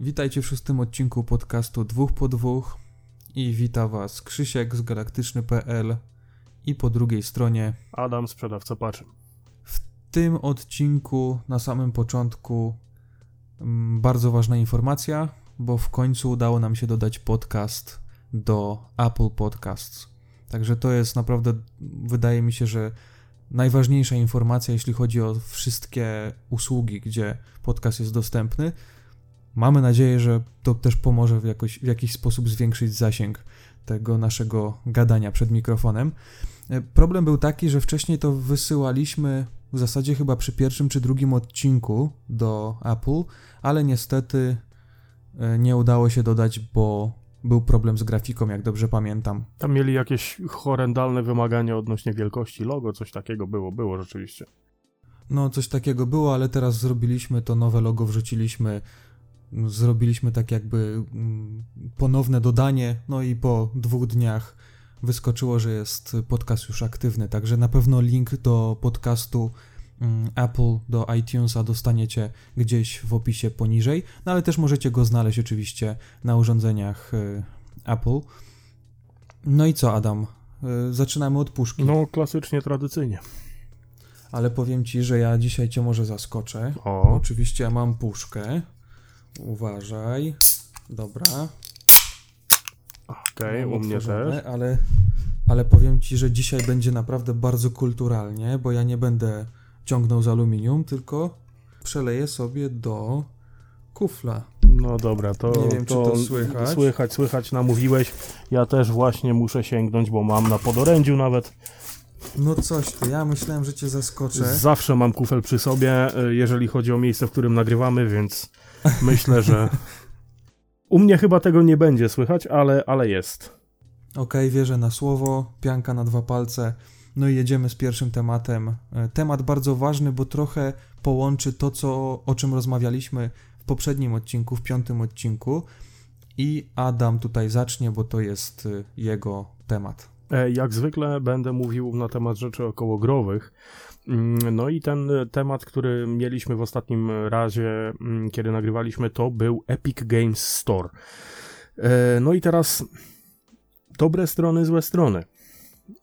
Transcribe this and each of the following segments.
Witajcie w szóstym odcinku podcastu Dwóch po Dwóch i wita Was Krzysiek z galaktyczny.pl i po drugiej stronie Adam, sprzedawca paczy. W tym odcinku na samym początku mm, bardzo ważna informacja, bo w końcu udało nam się dodać podcast do Apple Podcasts. Także to jest naprawdę, wydaje mi się, że najważniejsza informacja, jeśli chodzi o wszystkie usługi, gdzie podcast jest dostępny. Mamy nadzieję, że to też pomoże w, jakoś, w jakiś sposób zwiększyć zasięg tego naszego gadania przed mikrofonem. E, problem był taki, że wcześniej to wysyłaliśmy w zasadzie chyba przy pierwszym czy drugim odcinku do Apple, ale niestety e, nie udało się dodać, bo był problem z grafiką, jak dobrze pamiętam. Tam mieli jakieś horrendalne wymagania odnośnie wielkości logo, coś takiego było, było rzeczywiście. No, coś takiego było, ale teraz zrobiliśmy to nowe logo, wrzuciliśmy, zrobiliśmy tak jakby mm, ponowne dodanie, no i po dwóch dniach wyskoczyło, że jest podcast już aktywny, także na pewno link do podcastu mm, Apple do iTunesa dostaniecie gdzieś w opisie poniżej, no ale też możecie go znaleźć oczywiście na urządzeniach y, Apple. No i co, Adam? Y, zaczynamy od puszki. No, klasycznie, tradycyjnie. Ale powiem ci, że ja dzisiaj cię może zaskoczę. O. Oczywiście ja mam puszkę. Uważaj. Dobra. Okej, Mam u mnie też. Ale, ale powiem ci, że dzisiaj będzie naprawdę bardzo kulturalnie, bo ja nie będę ciągnął z aluminium, tylko przeleję sobie do kufla. No dobra, to, Nie wiem, czy to słychać. Słychać, słychać, namówiłeś. Ja też właśnie muszę sięgnąć, bo mam na podorędziu nawet. No coś ty, ja myślałem, że cię zaskoczę. Zawsze mam kufel przy sobie, y, jeżeli chodzi o miejsce, w którym nagrywamy, więc myślę, że u mnie chyba tego nie będzie słychać, ale, ale jest. Okej, wierzę na słowo, pianka na dwa palce. No i jedziemy z pierwszym tematem. E, Temat bardzo ważny, bo trochę połączy to, co, o czym rozmawialiśmy w poprzednim odcinku, w piątym odcinku. I Adam tutaj zacznie, bo to jest y, jego temat. E, Jak zwykle będę mówił na temat rzeczy okołogrowych. Mm, No i ten temat, który mieliśmy w ostatnim razie, mm, kiedy nagrywaliśmy, to był Epic Games Store. E, No i teraz dobre strony, złe strony.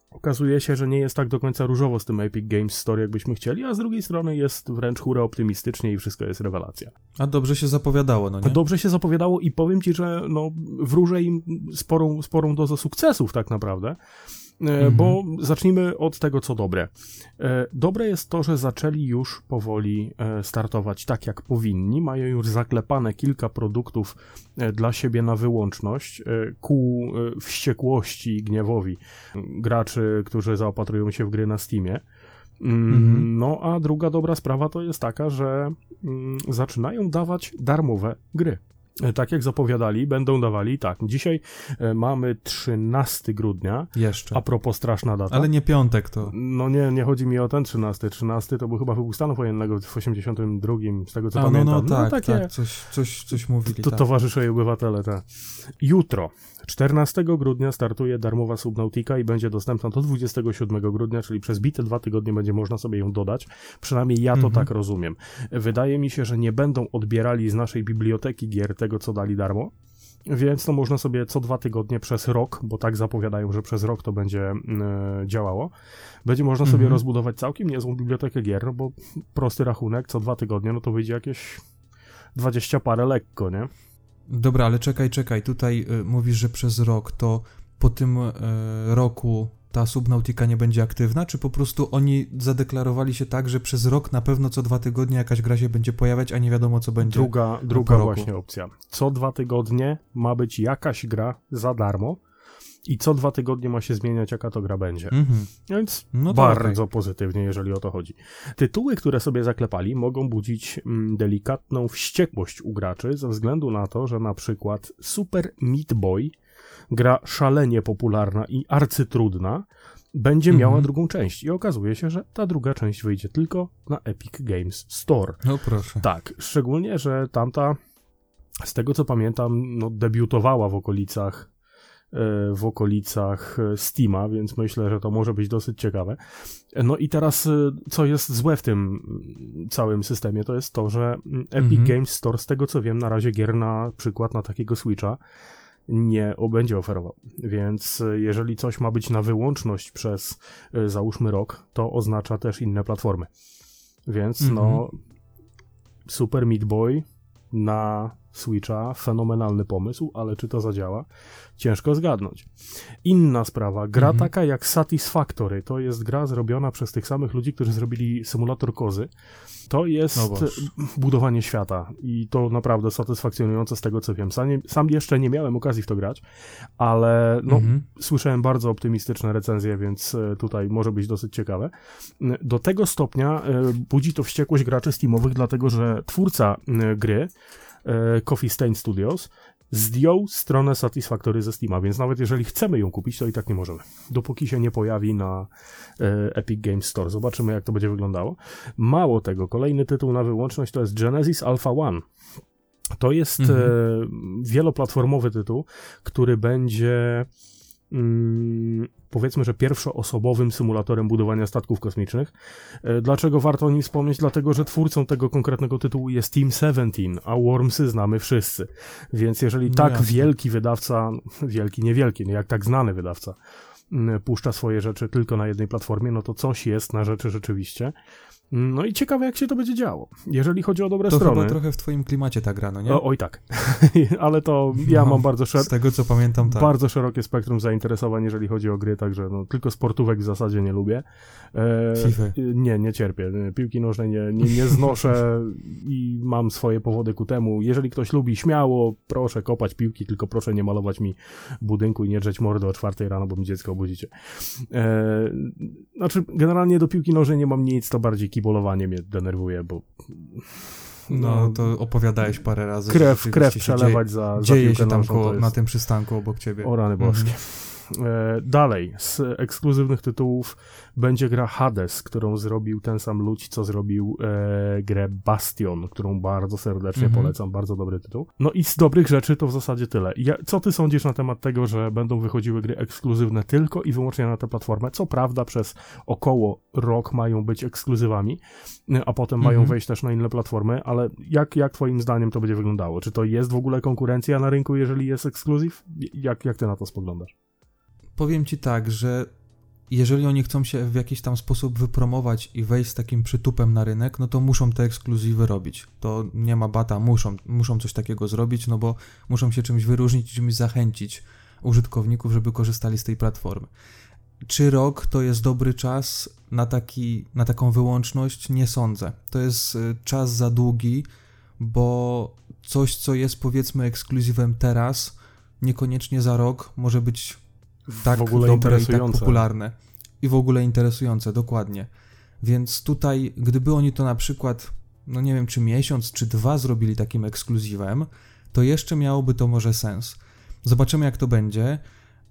Okazuje się, że nie jest tak do końca różowo z tym Epic Games Store, jakbyśmy chcieli, a z drugiej strony jest wręcz hura optymistycznie i wszystko jest rewelacja. A dobrze się zapowiadało, no nie? Dobrze się zapowiadało i powiem ci, że no, wróżę im sporą, sporą dozę sukcesów tak naprawdę. E, Bo zacznijmy od tego, co dobre. E, Dobre jest to, że zaczęli już powoli e, startować tak, jak powinni. Mają już zaklepane kilka produktów dla siebie na wyłączność ku wściekłości i gniewowi graczy, którzy zaopatrują się w gry na Steamie. Mm, Mhm. No, a druga dobra sprawa to jest taka, że mm, zaczynają dawać darmowe gry. E, Tak jak zapowiadali, będą dawali tak. Dzisiaj e, mamy 13 grudnia. Jeszcze. A propos straszna data. Ale nie piątek to. No nie, nie chodzi mi o ten 13. 13 to był chyba wybuch stanu wojennego w 82, z tego co A, no, pamiętam. no tak, takie tak, coś, coś, coś mówili. to tak. towarzysze i obywatele, tak. Jutro, 14 grudnia startuje darmowa Subnautica i będzie dostępna do 27 grudnia, czyli przez bite dwa tygodnie będzie można sobie ją dodać. Przynajmniej ja to Mhm. tak rozumiem. Wydaje mi się, że nie będą odbierali z naszej biblioteki gier tego, co dali darmo. Więc to można sobie co dwa tygodnie przez rok, bo tak zapowiadają, że przez rok to będzie e, działało, będzie można sobie Mhm. rozbudować całkiem niezłą bibliotekę gier, no bo prosty rachunek co dwa tygodnie, no to wyjdzie jakieś 20 parę lekko, nie? Dobra, ale czekaj, czekaj. Tutaj y, mówisz, że przez rok to po tym y, roku ta Subnautica nie będzie aktywna, czy po prostu oni zadeklarowali się tak, że przez rok na pewno co dwa tygodnie jakaś gra się będzie pojawiać, a nie wiadomo co będzie? Druga, druga właśnie opcja. Co dwa tygodnie ma być jakaś gra za darmo i co dwa tygodnie ma się zmieniać, jaka to gra będzie. Mhm. Więc No bardzo pozytywnie, jeżeli o to chodzi. Tytuły, które sobie zaklepali, mogą budzić mm, delikatną wściekłość u graczy ze względu na to, że na przykład Super Meat Boy, gra szalenie popularna i arcytrudna, będzie Mhm. miała drugą część. I okazuje się, że ta druga część wyjdzie tylko na Epic Games Store. No proszę. Tak, szczególnie, że tamta, z tego co pamiętam, no, debiutowała w okolicach w okolicach Steama, więc myślę, że to może być dosyć ciekawe. No i teraz, co jest złe w tym całym systemie, to jest to, że Epic mhm. Games Store, z tego co wiem, na razie gier na przykład na takiego Switcha nie będzie oferował. Więc jeżeli coś ma być na wyłączność przez załóżmy rok, to oznacza też inne platformy. Więc mm -hmm. no Super Meat Boy na Switcha, fenomenalny pomysł, ale czy to zadziała? Ciężko zgadnąć. Inna sprawa, gra mhm. taka jak Satisfactory, to jest gra zrobiona przez tych samych ludzi, którzy zrobili symulator kozy. To jest no budowanie świata i to naprawdę satysfakcjonujące z tego co wiem. Sam, sam jeszcze nie miałem okazji w to grać, ale no, mhm. słyszałem bardzo optymistyczne recenzje, więc e, tutaj może być dosyć ciekawe. Do tego stopnia e, budzi to wściekłość graczy Steamowych, dlatego że twórca gry Coffee Stain Studios zdjął stronę Satisfactory ze Steama, więc nawet jeżeli chcemy ją kupić, to i tak nie możemy. Dopóki się nie pojawi na e, Epic Games Store. Zobaczymy, jak to będzie wyglądało. Mało tego, kolejny tytuł na wyłączność to jest Genesis Alpha One. To jest mhm. e, wieloplatformowy tytuł, który będzie mm, powiedzmy, że pierwszoosobowym symulatorem budowania statków kosmicznych. E, dlaczego warto o nim wspomnieć? Dlatego, że twórcą tego konkretnego tytułu jest Team 17, a Wormsy znamy wszyscy. Więc jeżeli no tak jasne. wielki wydawca, wielki, niewielki, nie jak tak znany wydawca, puszcza swoje rzeczy tylko na jednej platformie, no to coś jest na rzeczy rzeczywiście. No i ciekawe, jak się to będzie działo. Jeżeli chodzi o dobre to strony. To chyba trochę w twoim klimacie ta gra, no nie? O, oj tak. Ale to ja no, mam bardzo szerokie... Z tego, co pamiętam, tak. Bardzo szerokie spektrum zainteresowań, jeżeli chodzi o gry, także no, tylko sportówek w zasadzie nie lubię. E, FIFA. Nie, nie cierpię. Piłki nożnej nie, nie, nie znoszę i mam swoje powody ku temu. Jeżeli ktoś lubi, śmiało, proszę kopać piłki, tylko proszę nie malować mi budynku i nie drzeć mordy o czwartej rano, bo mi dziecko obudzicie. E, znaczy, generalnie do piłki nożnej nie mam nic, to bardziej kibolowanie mnie denerwuje, bo no, no, to opowiadałeś parę razy. Krew, krew przelewać dzieje, za, za dzieje się tam koło, jest... na tym przystanku obok ciebie. O rany boskie. Mm. E, dalej, z ekskluzywnych tytułów będzie gra Hades, którą zrobił ten sam ludź, co zrobił e, grę Bastion, którą bardzo serdecznie mhm. polecam, bardzo dobry tytuł. No i z dobrych rzeczy to w zasadzie tyle. Ja, co ty sądzisz na temat tego, że będą wychodziły gry ekskluzywne tylko i wyłącznie na tę platformę? Co prawda przez około rok mają być ekskluzywami, a potem mhm. mają wejść też na inne platformy, ale jak, jak twoim zdaniem to będzie wyglądało? Czy to jest w ogóle konkurencja na rynku, jeżeli jest ekskluzyw? Jak, jak ty na to spoglądasz? Powiem ci tak, że jeżeli oni chcą się w jakiś tam sposób wypromować i wejść z takim przytupem na rynek, no to muszą te ekskluzywy robić. To nie ma bata, muszą, muszą coś takiego zrobić, no bo muszą się czymś wyróżnić, czymś zachęcić użytkowników, żeby korzystali z tej platformy. Czy rok to jest dobry czas na, taki, na taką wyłączność? Nie sądzę. To jest y, czas za długi, bo coś, co jest powiedzmy ekskluzywem teraz, niekoniecznie za rok może być tak w ogóle dobre i tak popularne. I w ogóle interesujące, dokładnie. Więc tutaj, gdyby oni to na przykład, no nie wiem, czy miesiąc, czy dwa zrobili takim ekskluzywem, to jeszcze miałoby to może sens. Zobaczymy, jak to będzie,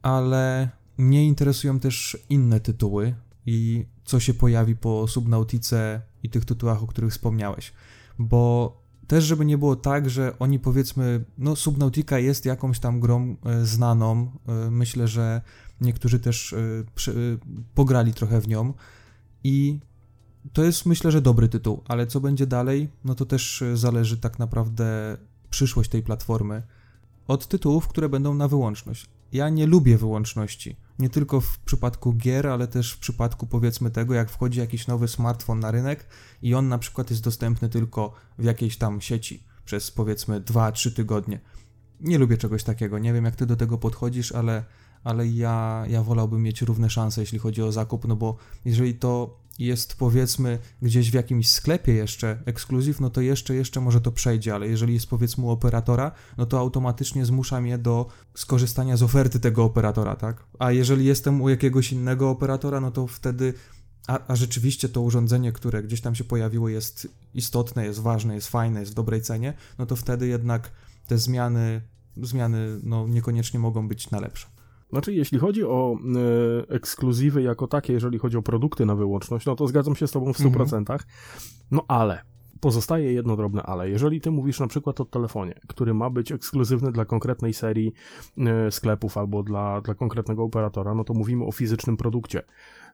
ale mnie interesują też inne tytuły i co się pojawi po Subnautice i tych tytułach, o których wspomniałeś. Bo też, żeby nie było tak, że oni powiedzmy, no Subnautica jest jakąś tam grą e, znaną, e, myślę, że niektórzy też e, pograli trochę w nią i to jest myślę, że dobry tytuł, ale co będzie dalej, no to też zależy tak naprawdę przyszłość tej platformy od tytułów, które będą na wyłączność. Ja nie lubię wyłączności. Nie tylko w przypadku gier, ale też w przypadku powiedzmy tego, jak wchodzi jakiś nowy smartfon na rynek i on na przykład jest dostępny tylko w jakiejś tam sieci przez powiedzmy 2-3 tygodnie. Nie lubię czegoś takiego. Nie wiem, jak ty do tego podchodzisz, ale, ale ja, ja wolałbym mieć równe szanse, jeśli chodzi o zakup, no bo jeżeli to jest powiedzmy gdzieś w jakimś sklepie jeszcze ekskluzyw, no to jeszcze, jeszcze może to przejdzie, ale jeżeli jest powiedzmy u operatora, no to automatycznie zmusza mnie do skorzystania z oferty tego operatora, tak? A jeżeli jestem u jakiegoś innego operatora, no to wtedy a, a rzeczywiście to urządzenie, które gdzieś tam się pojawiło, jest istotne, jest ważne, jest fajne, jest w dobrej cenie, no to wtedy jednak te zmiany, zmiany no, niekoniecznie mogą być na lepsze. Znaczy, jeśli chodzi o y, ekskluzywy jako takie, jeżeli chodzi o produkty na wyłączność, no to zgadzam się z Tobą w 100%. Mhm. No ale pozostaje jedno drobne ale. Jeżeli ty mówisz na przykład o telefonie, który ma być ekskluzywny dla konkretnej serii e, sklepów albo dla, dla konkretnego operatora, no to mówimy o fizycznym produkcie.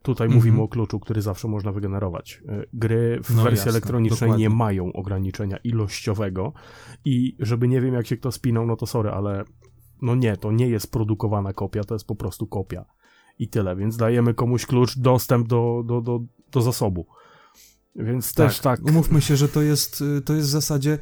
Tutaj mm -hmm. mówimy o kluczu, który zawsze można wygenerować. E, gry w no wersji jasne, elektronicznej dokładnie. nie mają ograniczenia ilościowego i żeby nie wiem jak się kto spinał, no to sorry, ale no nie, to nie jest produkowana kopia, to jest po prostu kopia. I tyle, więc dajemy komuś klucz, dostęp do, do, do, do zasobu. Więc tak, też tak. Umówmy się, że to jest, y, to jest w zasadzie,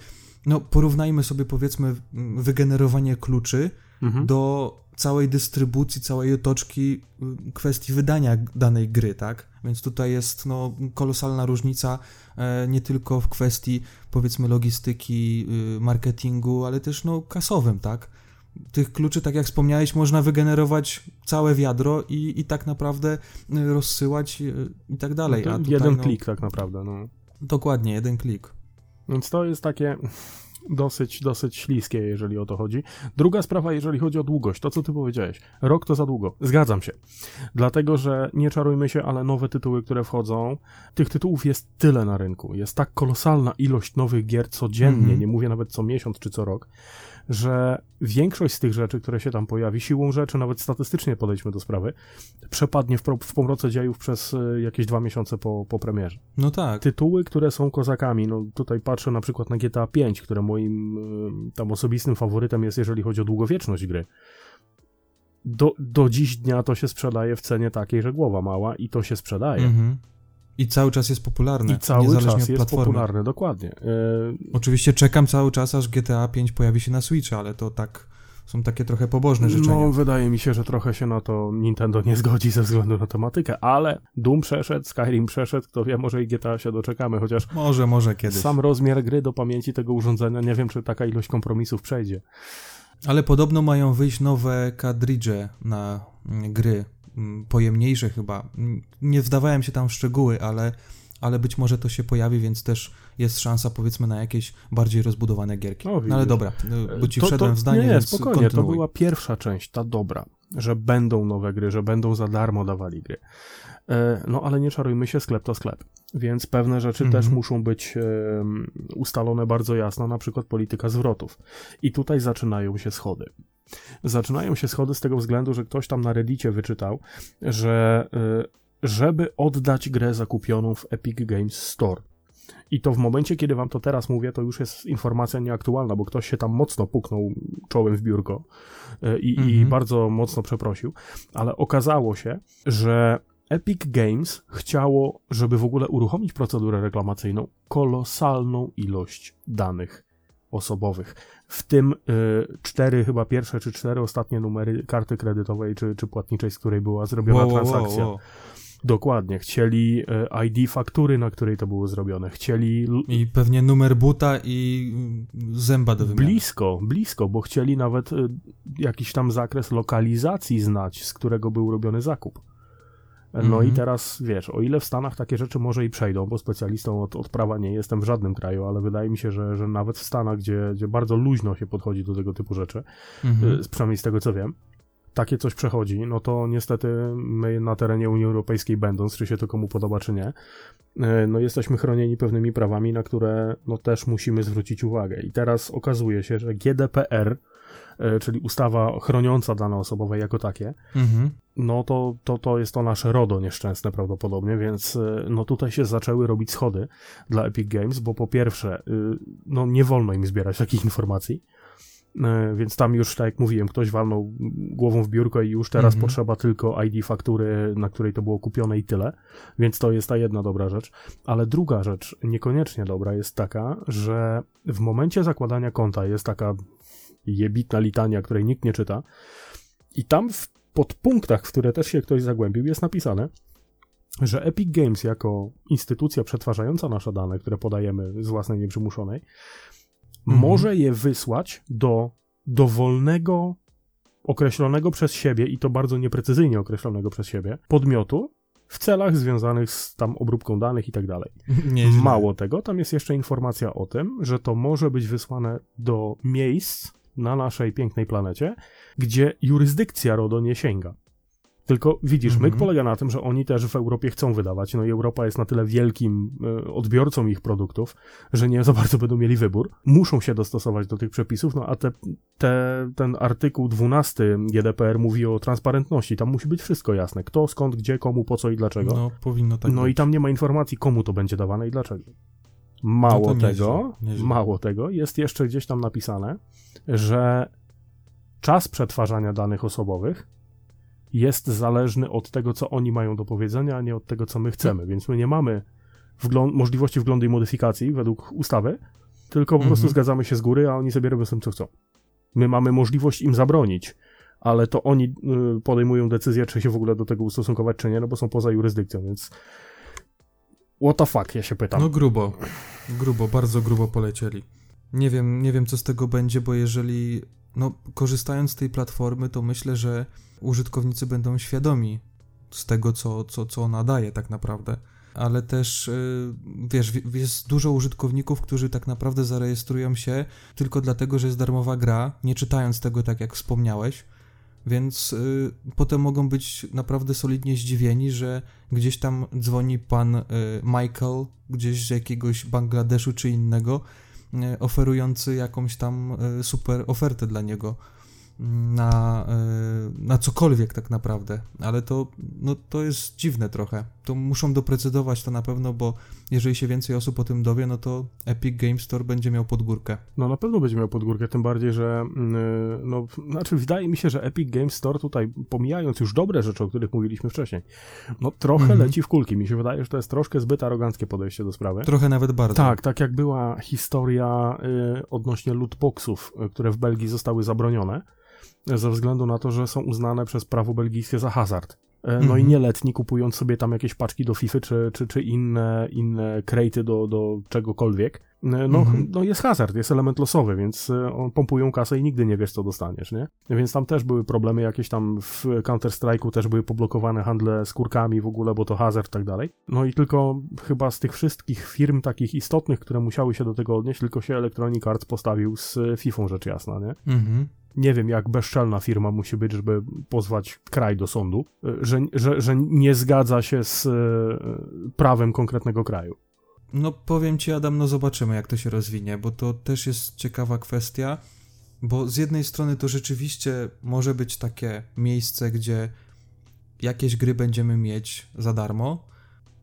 no porównajmy sobie powiedzmy wygenerowanie kluczy mhm. do całej dystrybucji, całej otoczki y, kwestii wydania danej gry, tak? Więc tutaj jest no, kolosalna różnica e, nie tylko w kwestii powiedzmy logistyki, y, marketingu, ale też no kasowym, tak? Tych kluczy, tak jak wspomniałeś, można wygenerować całe wiadro i, i tak naprawdę y, rozsyłać y, i tak dalej. No tutaj, jeden no, klik tak naprawdę. No. Dokładnie, jeden klik. Więc to jest takie dosyć, dosyć śliskie, jeżeli o to chodzi. Druga sprawa, jeżeli chodzi o długość, to co ty powiedziałeś. Rok to za długo. Zgadzam się. Dlatego, że nie czarujmy się, ale nowe tytuły, które wchodzą, tych tytułów jest tyle na rynku. Jest tak kolosalna ilość nowych gier codziennie, mm -hmm. nie mówię nawet co miesiąc czy co rok, że większość z tych rzeczy, które się tam pojawi, siłą rzeczy, nawet statystycznie podejdźmy do sprawy, przepadnie w, w pomroce dziejów przez e, jakieś dwa miesiące po, po premierze. No tak. Tytuły, które są kozakami, no tutaj patrzę na przykład na GTA 5, które moim e, tam osobistym faworytem jest, jeżeli chodzi o długowieczność gry. Do, do dziś dnia to się sprzedaje w cenie takiej, że głowa mała i to się sprzedaje. Mhm. I cały czas jest popularny. I cały czas jest platformy. popularny, dokładnie. Yy... Oczywiście czekam cały czas, aż GTA 5 pojawi się na Switcha, ale to tak są takie trochę pobożne życzenia. No, wydaje mi się, że trochę się na to Nintendo nie zgodzi ze względu na tematykę, ale Doom przeszedł, Skyrim przeszedł, kto wie, może i GTA się doczekamy, chociaż... Może, może kiedyś. Sam rozmiar gry do pamięci tego urządzenia, nie wiem, czy taka ilość kompromisów przejdzie. Ale podobno mają wyjść nowe kadridże na gry Mm, pojemniejsze chyba. Mm, nie wdawałem się tam w szczegóły, ale, ale być może to się pojawi, więc też jest szansa powiedzmy na jakieś bardziej rozbudowane gierki. no ale dobra, y, bo ci to, wszedłem to, w zdanie, nie, więc spokojnie, kontynuuj. to była pierwsza część, ta dobra, że będą nowe gry, że będą za darmo dawali gry. E, no ale nie czarujmy się, sklep to sklep. Więc pewne rzeczy mhm. też muszą być ustalone bardzo jasno, na przykład polityka zwrotów. I tutaj zaczynają się schody. Zaczynają się schody z tego względu, że ktoś tam na Reddicie wyczytał, że y, żeby oddać grę zakupioną w Epic Games Store, i to w momencie, kiedy wam to teraz mówię, to już jest informacja nieaktualna, bo ktoś się tam mocno puknął czołem w biurko y, i, mhm. i bardzo mocno przeprosił, ale okazało się, że Epic Games chciało, żeby w ogóle uruchomić procedurę reklamacyjną, kolosalną ilość danych osobowych. W tym y, cztery, chyba pierwsze czy cztery ostatnie numery karty kredytowej czy, czy płatniczej, z której była zrobiona wow, transakcja. Wow, wow. Dokładnie. Chcieli y, ID faktury, na której to było zrobione. Chcieli. I pewnie numer buta i zęba do wymiany. Blisko, blisko, bo chcieli nawet y, jakiś tam zakres lokalizacji znać, z którego był robiony zakup. No i mhm. teraz wiesz, o ile w Stanach takie rzeczy może i przejdą, bo specjalistą od, od prawa nie jestem w żadnym kraju, ale wydaje mi się, że, że nawet w Stanach, gdzie, gdzie bardzo luźno się podchodzi do tego typu rzeczy, mm -hmm. przynajmniej z tego co wiem, takie coś przechodzi, no to niestety my na terenie Unii Europejskiej będąc, czy się to komu podoba, czy nie, y, no jesteśmy chronieni pewnymi prawami, na które no też musimy zwrócić uwagę. I teraz okazuje się, że GDPR E, czyli ustawa chroniąca dane osobowe jako takie, mhm. no to, to, to jest to nasze RODO nieszczęsne prawdopodobnie, więc e, no tutaj się zaczęły robić schody dla Epic Games, bo po pierwsze, y, no nie wolno im zbierać takich informacji, e, więc tam już, tak jak mówiłem, ktoś walnął głową w biurko i już teraz mhm. potrzeba tylko ID faktury, na której to było kupione i tyle. Więc to jest ta jedna dobra rzecz. Ale druga rzecz, niekoniecznie dobra, jest taka, że w momencie zakładania konta jest taka jebitna litania, której nikt nie czyta. I tam w podpunktach, w które też się ktoś zagłębił, jest napisane, że Epic Games jako instytucja przetwarzająca nasze dane, które podajemy z własnej nieprzymuszonej, mhm. może je wysłać do dowolnego, określonego przez siebie i to bardzo nieprecyzyjnie określonego przez siebie podmiotu w celach związanych z tam obróbką danych i tak dalej. Mało tego, tam jest jeszcze informacja o tym, że to może być wysłane do miejsc, na naszej pięknej planecie, gdzie jurysdykcja RODO nie sięga. Tylko widzisz, Mhm. myk polega na tym, że oni też w Europie chcą wydawać, no i Europa jest na tyle wielkim e, odbiorcą ich produktów, że nie za bardzo będą mieli wybór. Muszą się dostosować do tych przepisów, no a te, te, ten artykuł 12 GDPR mówi o transparentności, tam musi być wszystko jasne. Kto, skąd, gdzie, komu, po co i dlaczego. No, powinno tak No być. i tam nie ma informacji, komu to będzie dawane i dlaczego. Mało No to nieźle, tego, nieźle. mało tego, jest jeszcze gdzieś tam napisane, że czas przetwarzania danych osobowych jest zależny od tego, co oni mają do powiedzenia, a nie od tego, co my chcemy. Więc my nie mamy możliwości wglądu i modyfikacji według ustawy, tylko po Mhm. prostu zgadzamy się z góry, a oni sobie robią z tym, co chcą. My mamy możliwość im zabronić, ale to oni y, podejmują decyzję, czy się w ogóle do tego ustosunkować, czy nie, no bo są poza jurysdykcją, więc what the fuck, ja się pytam. No grubo, grubo, bardzo grubo polecieli. Nie wiem, nie wiem co z tego będzie, bo jeżeli, no korzystając z tej platformy, to myślę, że użytkownicy będą świadomi z tego, co, co, co ona daje tak naprawdę. Ale też, y, wiesz, wi- jest dużo użytkowników, którzy tak naprawdę zarejestrują się tylko dlatego, że jest darmowa gra, nie czytając tego tak jak wspomniałeś, więc y, potem mogą być naprawdę solidnie zdziwieni, że gdzieś tam dzwoni pan y, Michael, gdzieś z jakiegoś Bangladeszu czy innego, oferujący jakąś tam y, super ofertę dla niego mm, na, y, na cokolwiek tak naprawdę, ale to, no, to jest dziwne trochę. To muszą doprecyzować to na pewno, bo jeżeli się więcej osób o tym dowie, no to Epic Game Store będzie miał podgórkę. No na pewno będzie miał podgórkę, tym bardziej, że yy, no, znaczy wydaje mi się, że Epic Games Store tutaj, pomijając już dobre rzeczy, o których mówiliśmy wcześniej, no trochę Mhm. leci w kulki. Mi się wydaje, że to jest troszkę zbyt aroganckie podejście do sprawy. Trochę nawet bardzo. Tak, tak jak była historia y, odnośnie lootboxów, y, które w Belgii zostały zabronione, y, ze względu na to, że są uznane przez prawo belgijskie za hazard. Y, No i Mhm. nieletni kupując sobie tam jakieś paczki do FIFA czy, czy, czy inne, inne krejty do, do czegokolwiek, y, no, Mhm. no jest hazard, jest element losowy, więc y, on pompują kasę i nigdy nie wiesz, co dostaniesz, nie? Więc tam też były problemy jakieś tam w Counter-Strike'u też były poblokowane handle skórkami w ogóle, bo to hazard i tak dalej. No i tylko chyba z tych wszystkich firm takich istotnych, które musiały się do tego odnieść, tylko się Electronic Arts postawił z FIFA rzecz jasna, nie? Mhm. Nie wiem, jak bezczelna firma musi być, żeby pozwać kraj do sądu, y, że, że, że nie zgadza się z y, prawem konkretnego kraju. No powiem ci Adam, no zobaczymy jak to się rozwinie, bo to też jest ciekawa kwestia, bo z jednej strony to rzeczywiście może być takie miejsce, gdzie jakieś gry będziemy mieć za darmo,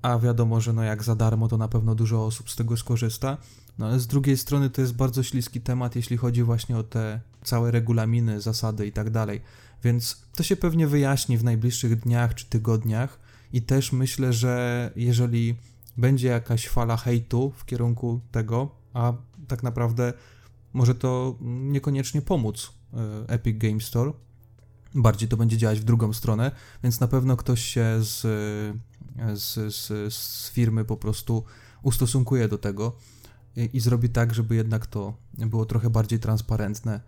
a wiadomo, że no jak za darmo to na pewno dużo osób z tego skorzysta, no ale z drugiej strony to jest bardzo śliski temat, jeśli chodzi właśnie o te całe regulaminy, zasady i tak dalej, więc to się pewnie wyjaśni w najbliższych dniach czy tygodniach i też myślę, że jeżeli będzie jakaś fala hejtu w kierunku tego, a tak naprawdę może to niekoniecznie pomóc e, Epic Game Store. Bardziej to będzie działać w drugą stronę, więc na pewno ktoś się z, e, z, z, z firmy po prostu ustosunkuje do tego i, i zrobi tak, żeby jednak to było trochę bardziej transparentne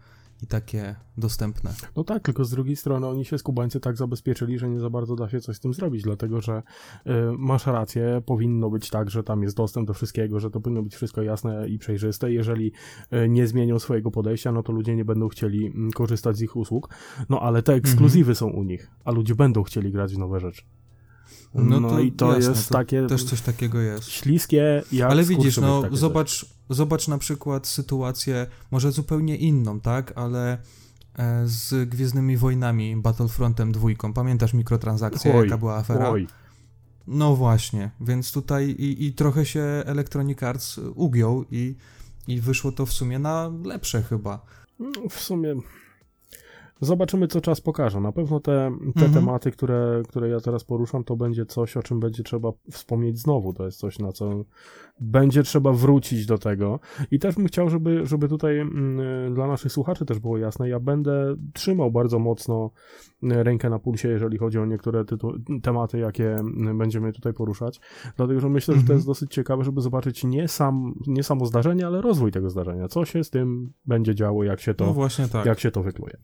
i takie dostępne. No tak, tylko z drugiej strony oni się skubańcy tak zabezpieczyli, że nie za bardzo da się coś z tym zrobić, dlatego że y, masz rację, powinno być tak, że tam jest dostęp do wszystkiego, że to powinno być wszystko jasne i przejrzyste. Jeżeli y, nie zmienią swojego podejścia, no to ludzie nie będą chcieli mm, korzystać z ich usług. No ale te ekskluzywy są u nich, a ludzie będą chcieli grać w nowe rzeczy. No, i to jasne, jest takie Też coś takiego jest. śliskie jak Ale widzisz, no zobacz, zobacz na przykład sytuację, może zupełnie inną, tak, ale e, z Gwiezdnymi Wojnami, Battlefrontem dwójką. Pamiętasz mikrotransakcję, Oj, jaka była afera? Oj, No właśnie, więc tutaj i, i trochę się Electronic Arts ugiął i, i wyszło to w sumie na lepsze chyba. No, w sumie zobaczymy, co czas pokaże. Na pewno te, te Mhm. tematy, które, które ja teraz poruszam, to będzie coś, o czym będzie trzeba wspomnieć znowu. To jest coś, na co będzie trzeba wrócić do tego. I też bym chciał, żeby, żeby tutaj mm, dla naszych słuchaczy też było jasne, ja będę trzymał bardzo mocno mm, rękę na pulsie, jeżeli chodzi o niektóre tytu- tematy, jakie mm, będziemy tutaj poruszać. Dlatego, że myślę, że to Mhm. jest dosyć ciekawe, żeby zobaczyć nie, sam, nie samo zdarzenie, ale rozwój tego zdarzenia. Co się z tym będzie działo, jak się to No właśnie tak. jak się to wykluje.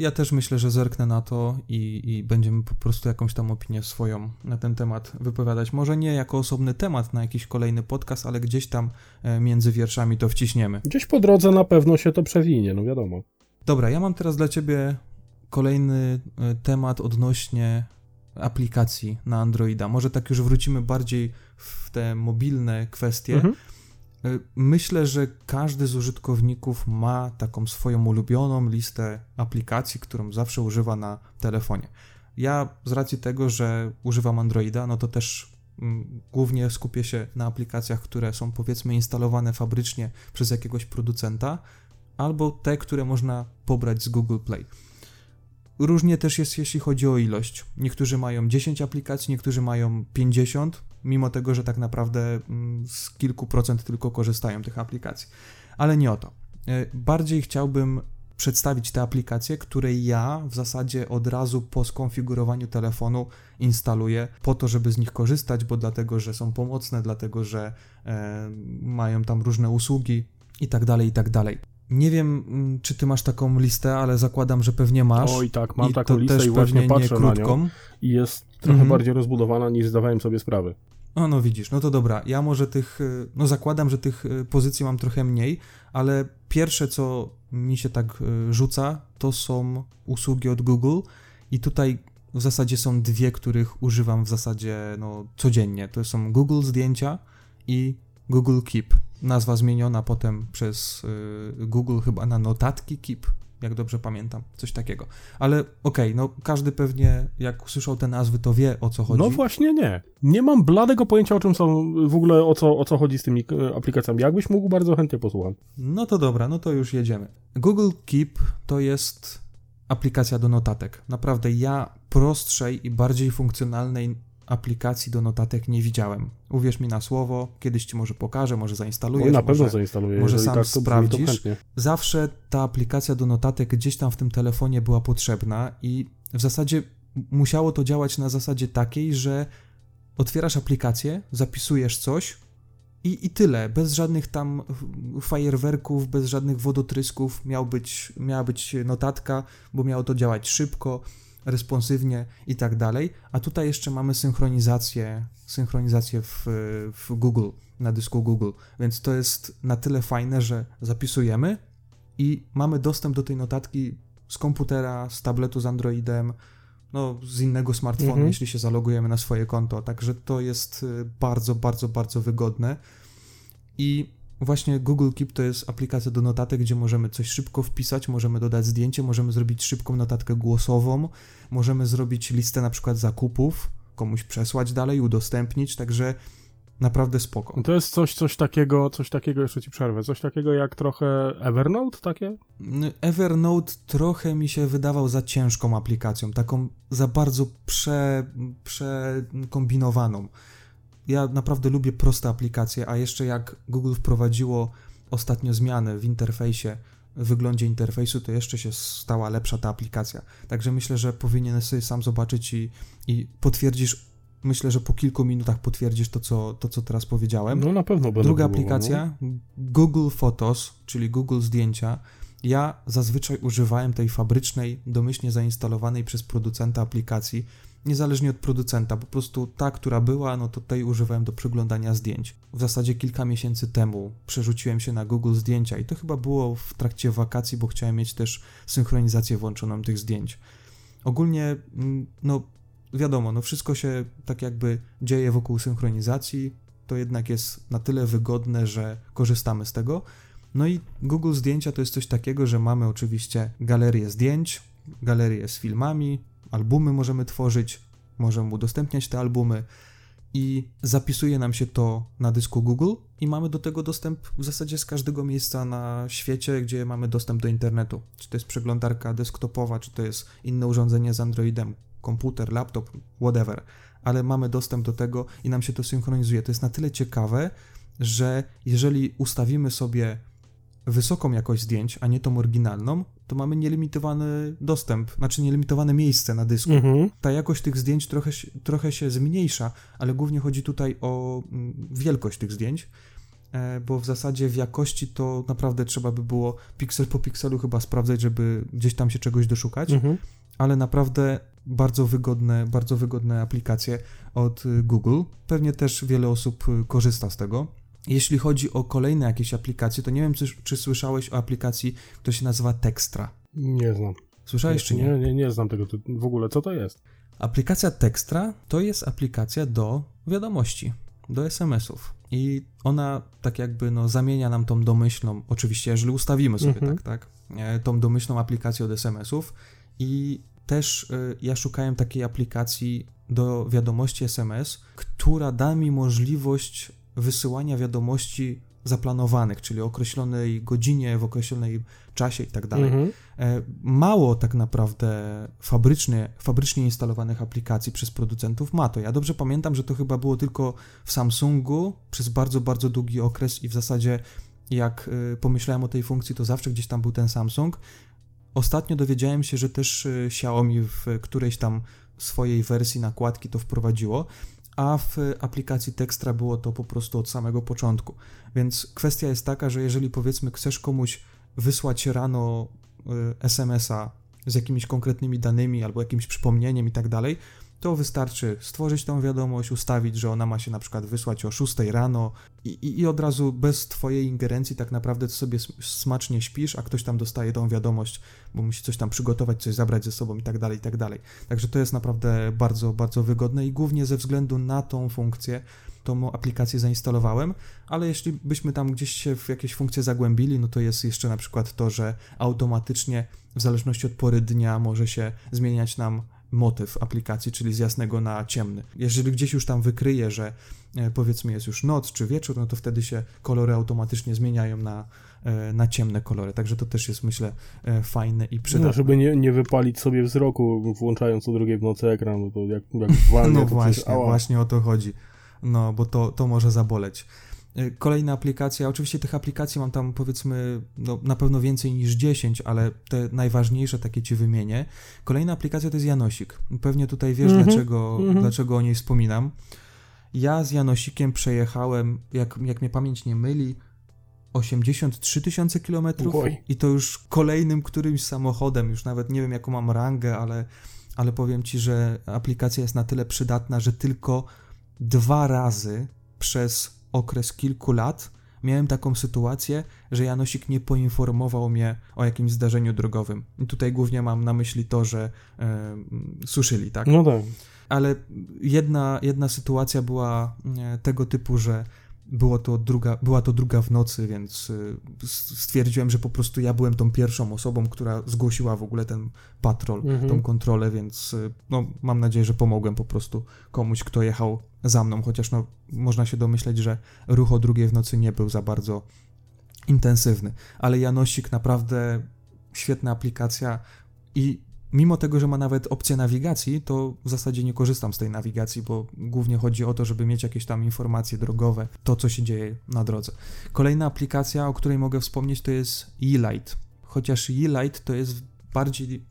Ja też myślę, że zerknę na to i, i będziemy po prostu jakąś tam opinię swoją na ten temat wypowiadać. Może nie jako osobny temat na jakiś kolejny podcast, ale gdzieś tam e, między wierszami to wciśniemy. Gdzieś po drodze na pewno się to przewinie, no wiadomo. Dobra, ja mam teraz dla ciebie kolejny e, temat odnośnie aplikacji na Androida. Może tak już wrócimy bardziej w te mobilne kwestie. Mhm. Y, myślę, że każdy z użytkowników ma taką swoją ulubioną listę aplikacji, którą zawsze używa na telefonie. Ja z racji tego, że używam Androida, no to też mm, głównie skupię się na aplikacjach, które są powiedzmy instalowane fabrycznie przez jakiegoś producenta, albo te, które można pobrać z Google Play. Różnie też jest, jeśli chodzi o ilość. Niektórzy mają 10 aplikacji, niektórzy mają 50, mimo tego, że tak naprawdę mm, z kilku procent tylko korzystają tych aplikacji. Ale nie o to. E, bardziej chciałbym przedstawić te aplikacje, które ja w zasadzie od razu po skonfigurowaniu telefonu instaluję po to, żeby z nich korzystać, bo dlatego, że są pomocne, dlatego, że e, mają tam różne usługi i tak dalej, i tak dalej. Nie wiem, mm, czy ty masz taką listę, ale zakładam, że pewnie masz. Oj, tak, mam I taką listę i właśnie patrzę na nią i jest trochę mhm. bardziej rozbudowana niż zdawałem sobie sprawy. O, no widzisz, no to dobra. Ja może tych, y, no zakładam, że tych y, pozycji mam trochę mniej, ale pierwsze, co mi się tak y, rzuca, to są usługi od Google i tutaj w zasadzie są dwie, których używam w zasadzie no, codziennie. To są Google Zdjęcia i Google Keep. Nazwa zmieniona potem przez Google chyba na notatki Keep, jak dobrze pamiętam, coś takiego. Ale okej, okay, no każdy pewnie jak usłyszał te nazwy, to wie o co chodzi. No właśnie nie. Nie mam bladego pojęcia o czym są, w ogóle o co, o co chodzi z tymi y, aplikacjami. Jakbyś mógł, bardzo chętnie posłucham. No to dobra, no to już jedziemy. Google Keep to jest aplikacja do notatek. Naprawdę ja prostszej i bardziej funkcjonalnej aplikacji do notatek nie widziałem. Uwierz mi na słowo, kiedyś ci może pokażę, może zainstalujesz. No, na pewno może, zainstaluję. Może sam tak, sprawdzisz. Zawsze ta aplikacja do notatek gdzieś tam w tym telefonie była potrzebna i w zasadzie musiało to działać na zasadzie takiej, że otwierasz aplikację, zapisujesz coś i, i tyle, bez żadnych tam fajerwerków, bez żadnych wodotrysków miał być, miała być notatka, bo miało to działać szybko, responsywnie i tak dalej, a tutaj jeszcze mamy synchronizację, synchronizację w, w Google, na dysku Google, więc to jest na tyle fajne, że zapisujemy i mamy dostęp do tej notatki z komputera, z tabletu z Androidem, no, z innego smartfona, mhm. jeśli się zalogujemy na swoje konto. Także to jest y, bardzo, bardzo, bardzo wygodne. I Właśnie Google Keep to jest aplikacja do notatek, gdzie możemy coś szybko wpisać, możemy dodać zdjęcie, możemy zrobić szybką notatkę głosową, możemy zrobić listę na przykład zakupów, komuś przesłać dalej, udostępnić, także naprawdę spoko. To jest coś, coś takiego, coś takiego, jeszcze ci przerwę, coś takiego jak trochę Evernote takie? Evernote trochę mi się wydawał za ciężką aplikacją, taką za bardzo prze, przekombinowaną ja naprawdę lubię proste aplikacje, a jeszcze jak Google wprowadziło ostatnio zmiany w interfejsie, w wyglądzie interfejsu, to jeszcze się stała lepsza ta aplikacja. Także myślę, że powinieneś sobie sam zobaczyć i, i potwierdzisz, myślę, że po kilku minutach potwierdzisz to co, to, co teraz powiedziałem. No na pewno będę Druga aplikacja, no. Google Photos, czyli Google Zdjęcia. Ja zazwyczaj używałem tej fabrycznej, domyślnie zainstalowanej przez producenta aplikacji, niezależnie od producenta. Po prostu ta, która była, no to tej używałem do przeglądania zdjęć. W zasadzie kilka miesięcy temu przerzuciłem się na Google Zdjęcia i to chyba było w trakcie wakacji, bo chciałem mieć też synchronizację włączoną tych zdjęć. Ogólnie, mm, no wiadomo, no wszystko się tak jakby dzieje wokół synchronizacji, to jednak jest na tyle wygodne, że korzystamy z tego. No i Google Zdjęcia to jest coś takiego, że mamy oczywiście galerię zdjęć, galerię z filmami, albumy możemy tworzyć, możemy udostępniać te albumy i zapisuje nam się to na dysku Google i mamy do tego dostęp w zasadzie z każdego miejsca na świecie, gdzie mamy dostęp do internetu. Czy to jest przeglądarka desktopowa, czy to jest inne urządzenie z Androidem, komputer, laptop, whatever, ale mamy dostęp do tego i nam się to synchronizuje. To jest na tyle ciekawe, że jeżeli ustawimy sobie wysoką jakość zdjęć, a nie tą oryginalną, to mamy nielimitowany dostęp, znaczy nielimitowane miejsce na dysku. Mhm. Ta jakość tych zdjęć trochę, trochę się zmniejsza, ale głównie chodzi tutaj o mm, wielkość tych zdjęć, e, bo w zasadzie w jakości to naprawdę trzeba by było piksel po pikselu chyba sprawdzać, żeby gdzieś tam się czegoś doszukać, mhm. ale naprawdę bardzo wygodne, bardzo wygodne aplikacje od y, Google. Pewnie też wiele osób y, korzysta z tego. Jeśli chodzi o kolejne jakieś aplikacje, to nie wiem, czy, czy słyszałeś o aplikacji, która się nazywa Textra. Nie znam. Słyszałeś, czy nie? Nie, nie, nie znam tego w ogóle. Co to jest? Aplikacja Textra to jest aplikacja do wiadomości, do SMS-ów. I ona tak jakby no, zamienia nam tą domyślną, oczywiście, jeżeli ustawimy sobie mhm. tak, tak, e, tą domyślną aplikację od SMS-ów i też y, ja szukałem takiej aplikacji do wiadomości SMS, która da mi możliwość wysyłania wiadomości zaplanowanych, czyli określonej godzinie, w określonej czasie i tak dalej. Mhm. E, mało tak naprawdę fabrycznie, fabrycznie instalowanych aplikacji przez producentów ma to. Ja dobrze pamiętam, że to chyba było tylko w Samsungu przez bardzo, bardzo długi okres i w zasadzie jak y, pomyślałem o tej funkcji, to zawsze gdzieś tam był ten Samsung. Ostatnio dowiedziałem się, że też y, Xiaomi w którejś tam swojej wersji nakładki to wprowadziło, a w aplikacji Textra było to po prostu od samego początku. Więc kwestia jest taka, że jeżeli powiedzmy chcesz komuś wysłać rano y, SMS-a z jakimiś konkretnymi danymi albo jakimś przypomnieniem i tak dalej, to wystarczy stworzyć tą wiadomość, ustawić, że ona ma się na przykład wysłać o 6 rano i, i, od razu bez twojej ingerencji tak naprawdę sobie smacznie śpisz, a ktoś tam dostaje tą wiadomość, bo musi coś tam przygotować, coś zabrać ze sobą i tak dalej, i tak dalej. Także to jest naprawdę bardzo, bardzo wygodne i głównie ze względu na tą funkcję tą aplikację zainstalowałem, ale jeśli byśmy tam gdzieś się w jakieś funkcje zagłębili, no to jest jeszcze na przykład to, że automatycznie w zależności od pory dnia może się zmieniać nam motyw aplikacji, czyli z jasnego na ciemny. Jeżeli gdzieś już tam wykryje, że e, powiedzmy jest już noc czy wieczór, no to wtedy się kolory automatycznie zmieniają na, e, na ciemne kolory. Także to też jest myślę e, fajne i przydatne. No, żeby nie, nie wypalić sobie wzroku włączając o drugiej w nocy ekran, no to jak, jak walnie, No właśnie, przecież, właśnie o to chodzi. No, bo to, to może zaboleć. Y, kolejna aplikacja, oczywiście tych aplikacji mam tam powiedzmy no, na pewno więcej niż 10, ale te najważniejsze takie ci wymienię. Kolejna aplikacja to jest Janosik. Pewnie tutaj wiesz, mm -hmm. dlaczego, mm -hmm. dlaczego o niej wspominam. Ja z Janosikiem przejechałem, jak, jak mnie pamięć nie myli, 83 tysiące kilometrów i to już kolejnym którymś samochodem, już nawet nie wiem jaką mam rangę, ale, ale powiem ci, że aplikacja jest na tyle przydatna, że tylko dwa razy przez okres kilku lat miałem taką sytuację, że Janosik nie poinformował mnie o jakimś zdarzeniu drogowym. I tutaj głównie mam na myśli to, że e, suszyli, tak? No tak. Ale jedna, jedna sytuacja była e, tego typu, że było to druga, była to druga w nocy, więc y, stwierdziłem, że po prostu ja byłem tą pierwszą osobą, która zgłosiła w ogóle ten patrol, mhm. tą kontrolę, więc y, no, mam nadzieję, że pomogłem po prostu komuś, kto jechał za mną, chociaż no, można się domyśleć, że ruch o drugiej w nocy nie był za bardzo intensywny, ale Janosik naprawdę świetna aplikacja i mimo tego, że ma nawet opcję nawigacji, to w zasadzie nie korzystam z tej nawigacji, bo głównie chodzi o to, żeby mieć jakieś tam informacje drogowe, to co się dzieje na drodze. Kolejna aplikacja, o której mogę wspomnieć, to jest E-Light. Chociaż E-Light to jest bardziej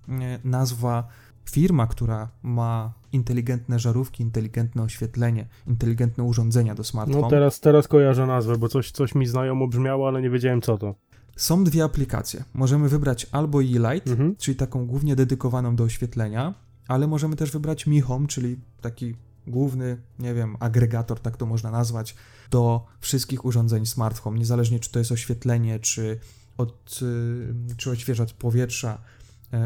nazwa firma, która ma inteligentne żarówki, inteligentne oświetlenie, inteligentne urządzenia do smartfona. No teraz, teraz kojarzę nazwę, bo coś, coś mi znajomo brzmiało, ale nie wiedziałem co to. Są dwie aplikacje. Możemy wybrać albo E-Light, mhm. czyli taką głównie dedykowaną do oświetlenia, ale możemy też wybrać Mi Home, czyli taki główny, nie wiem, agregator, tak to można nazwać, do wszystkich urządzeń smart home, niezależnie czy to jest oświetlenie, czy, od, y, czy odświeżać powietrza,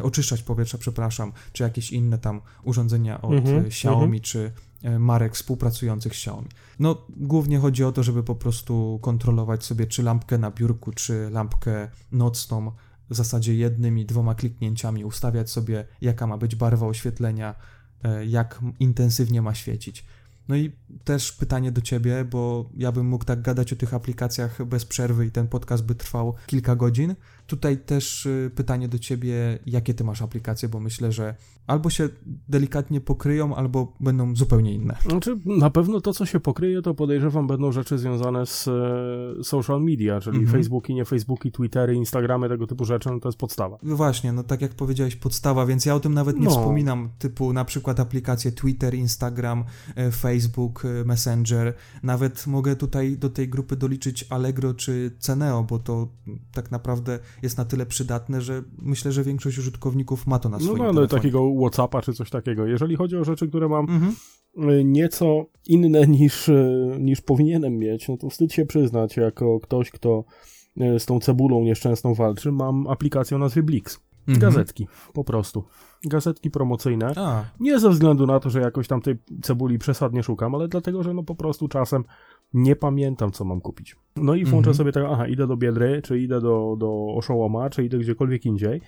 oczyszczać powietrza, przepraszam, czy jakieś inne tam urządzenia od mhm, Xiaomi, mhm. czy E, marek współpracujących z Xiaomi. No, głównie chodzi o to, żeby po prostu kontrolować sobie czy lampkę na biurku, czy lampkę nocną w zasadzie jednym i dwoma kliknięciami, ustawiać sobie, jaka ma być barwa oświetlenia, e, jak intensywnie ma świecić. No i też pytanie do ciebie, bo ja bym mógł tak gadać o tych aplikacjach bez przerwy i ten podcast by trwał kilka godzin. Tutaj też y, pytanie do ciebie, jakie ty masz aplikacje, bo myślę, że albo się delikatnie pokryją, albo będą zupełnie inne. Znaczy, na pewno to, co się pokryje, to podejrzewam będą rzeczy związane z e, social media, czyli mhm. Facebooki, nie Facebooki, Twittery, Instagramy, tego typu rzeczy, no to jest podstawa. No właśnie, no tak jak powiedziałeś, podstawa, więc ja o tym nawet nie no. wspominam, typu na przykład aplikacje Twitter, Instagram, e, Facebook, e, Messenger, nawet mogę tutaj do tej grupy doliczyć Allegro czy Ceneo, bo to tak naprawdę jest na tyle przydatne, że myślę, że większość użytkowników ma to na no swoim No, no, ale takiego Whatsappa czy coś takiego. Jeżeli chodzi o rzeczy, które mam mhm. Y, nieco inne niż, y, niż powinienem mieć, no to wstyd się przyznać, jako ktoś, kto y, z tą cebulą nieszczęsną walczy, mam aplikację o nazwie Blix. Mhm. Gazetki, po prostu. Gazetki promocyjne. A. Nie ze względu na to, że jakoś tam tej cebuli przesadnie szukam, ale dlatego, że no po prostu czasem nie pamiętam, co mam kupić. No i włączę mhm. sobie tak, aha, idę do Biedry, czy idę do, do Oszołoma, czy idę gdziekolwiek indziej.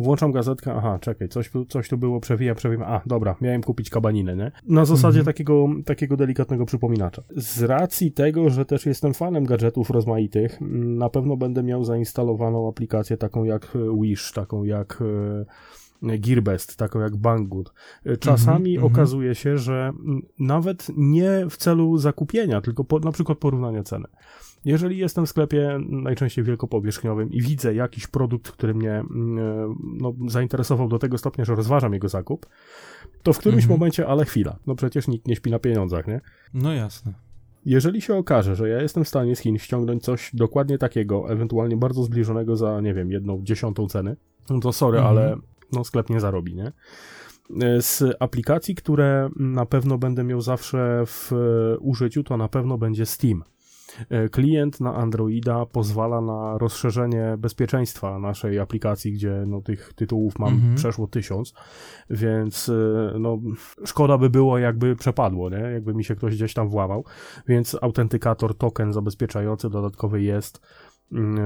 Włączam gazetkę, aha, czekaj, coś, coś tu było, przewija, przewija, a, dobra, miałem kupić kabaninę, nie? Na zasadzie mhm. takiego, takiego delikatnego przypominacza. Z racji tego, że też jestem fanem gadżetów rozmaitych, na pewno będę miał zainstalowaną aplikację taką jak Wish, taką jak e, Gearbest, taką jak Banggood. Czasami mm -hmm, okazuje się, że nawet nie w celu zakupienia, tylko po, na przykład porównania ceny. Jeżeli jestem w sklepie najczęściej wielkopowierzchniowym i widzę jakiś produkt, który mnie mm, e, no, zainteresował do tego stopnia, że rozważam jego zakup, to w którymś mhm. momencie, ale chwila, no przecież nikt nie śpi na pieniądzach, nie? No jasne. Jeżeli się okaże, że ja jestem w stanie z Chin ściągnąć coś dokładnie takiego, ewentualnie bardzo zbliżonego za, nie wiem, jedną dziesiątą ceny, no to sorry, mhm. ale no sklep nie zarobi, nie? E, z aplikacji, które na pewno będę miał zawsze w e, użyciu, to na pewno będzie Steam. E, klient na Androida pozwala na rozszerzenie bezpieczeństwa naszej aplikacji, gdzie no, tych tytułów mam mhm. przeszło tysiąc, więc no, szkoda by było, jakby przepadło, nie? jakby mi się ktoś gdzieś tam włamał, więc autentykator, token zabezpieczający dodatkowy jest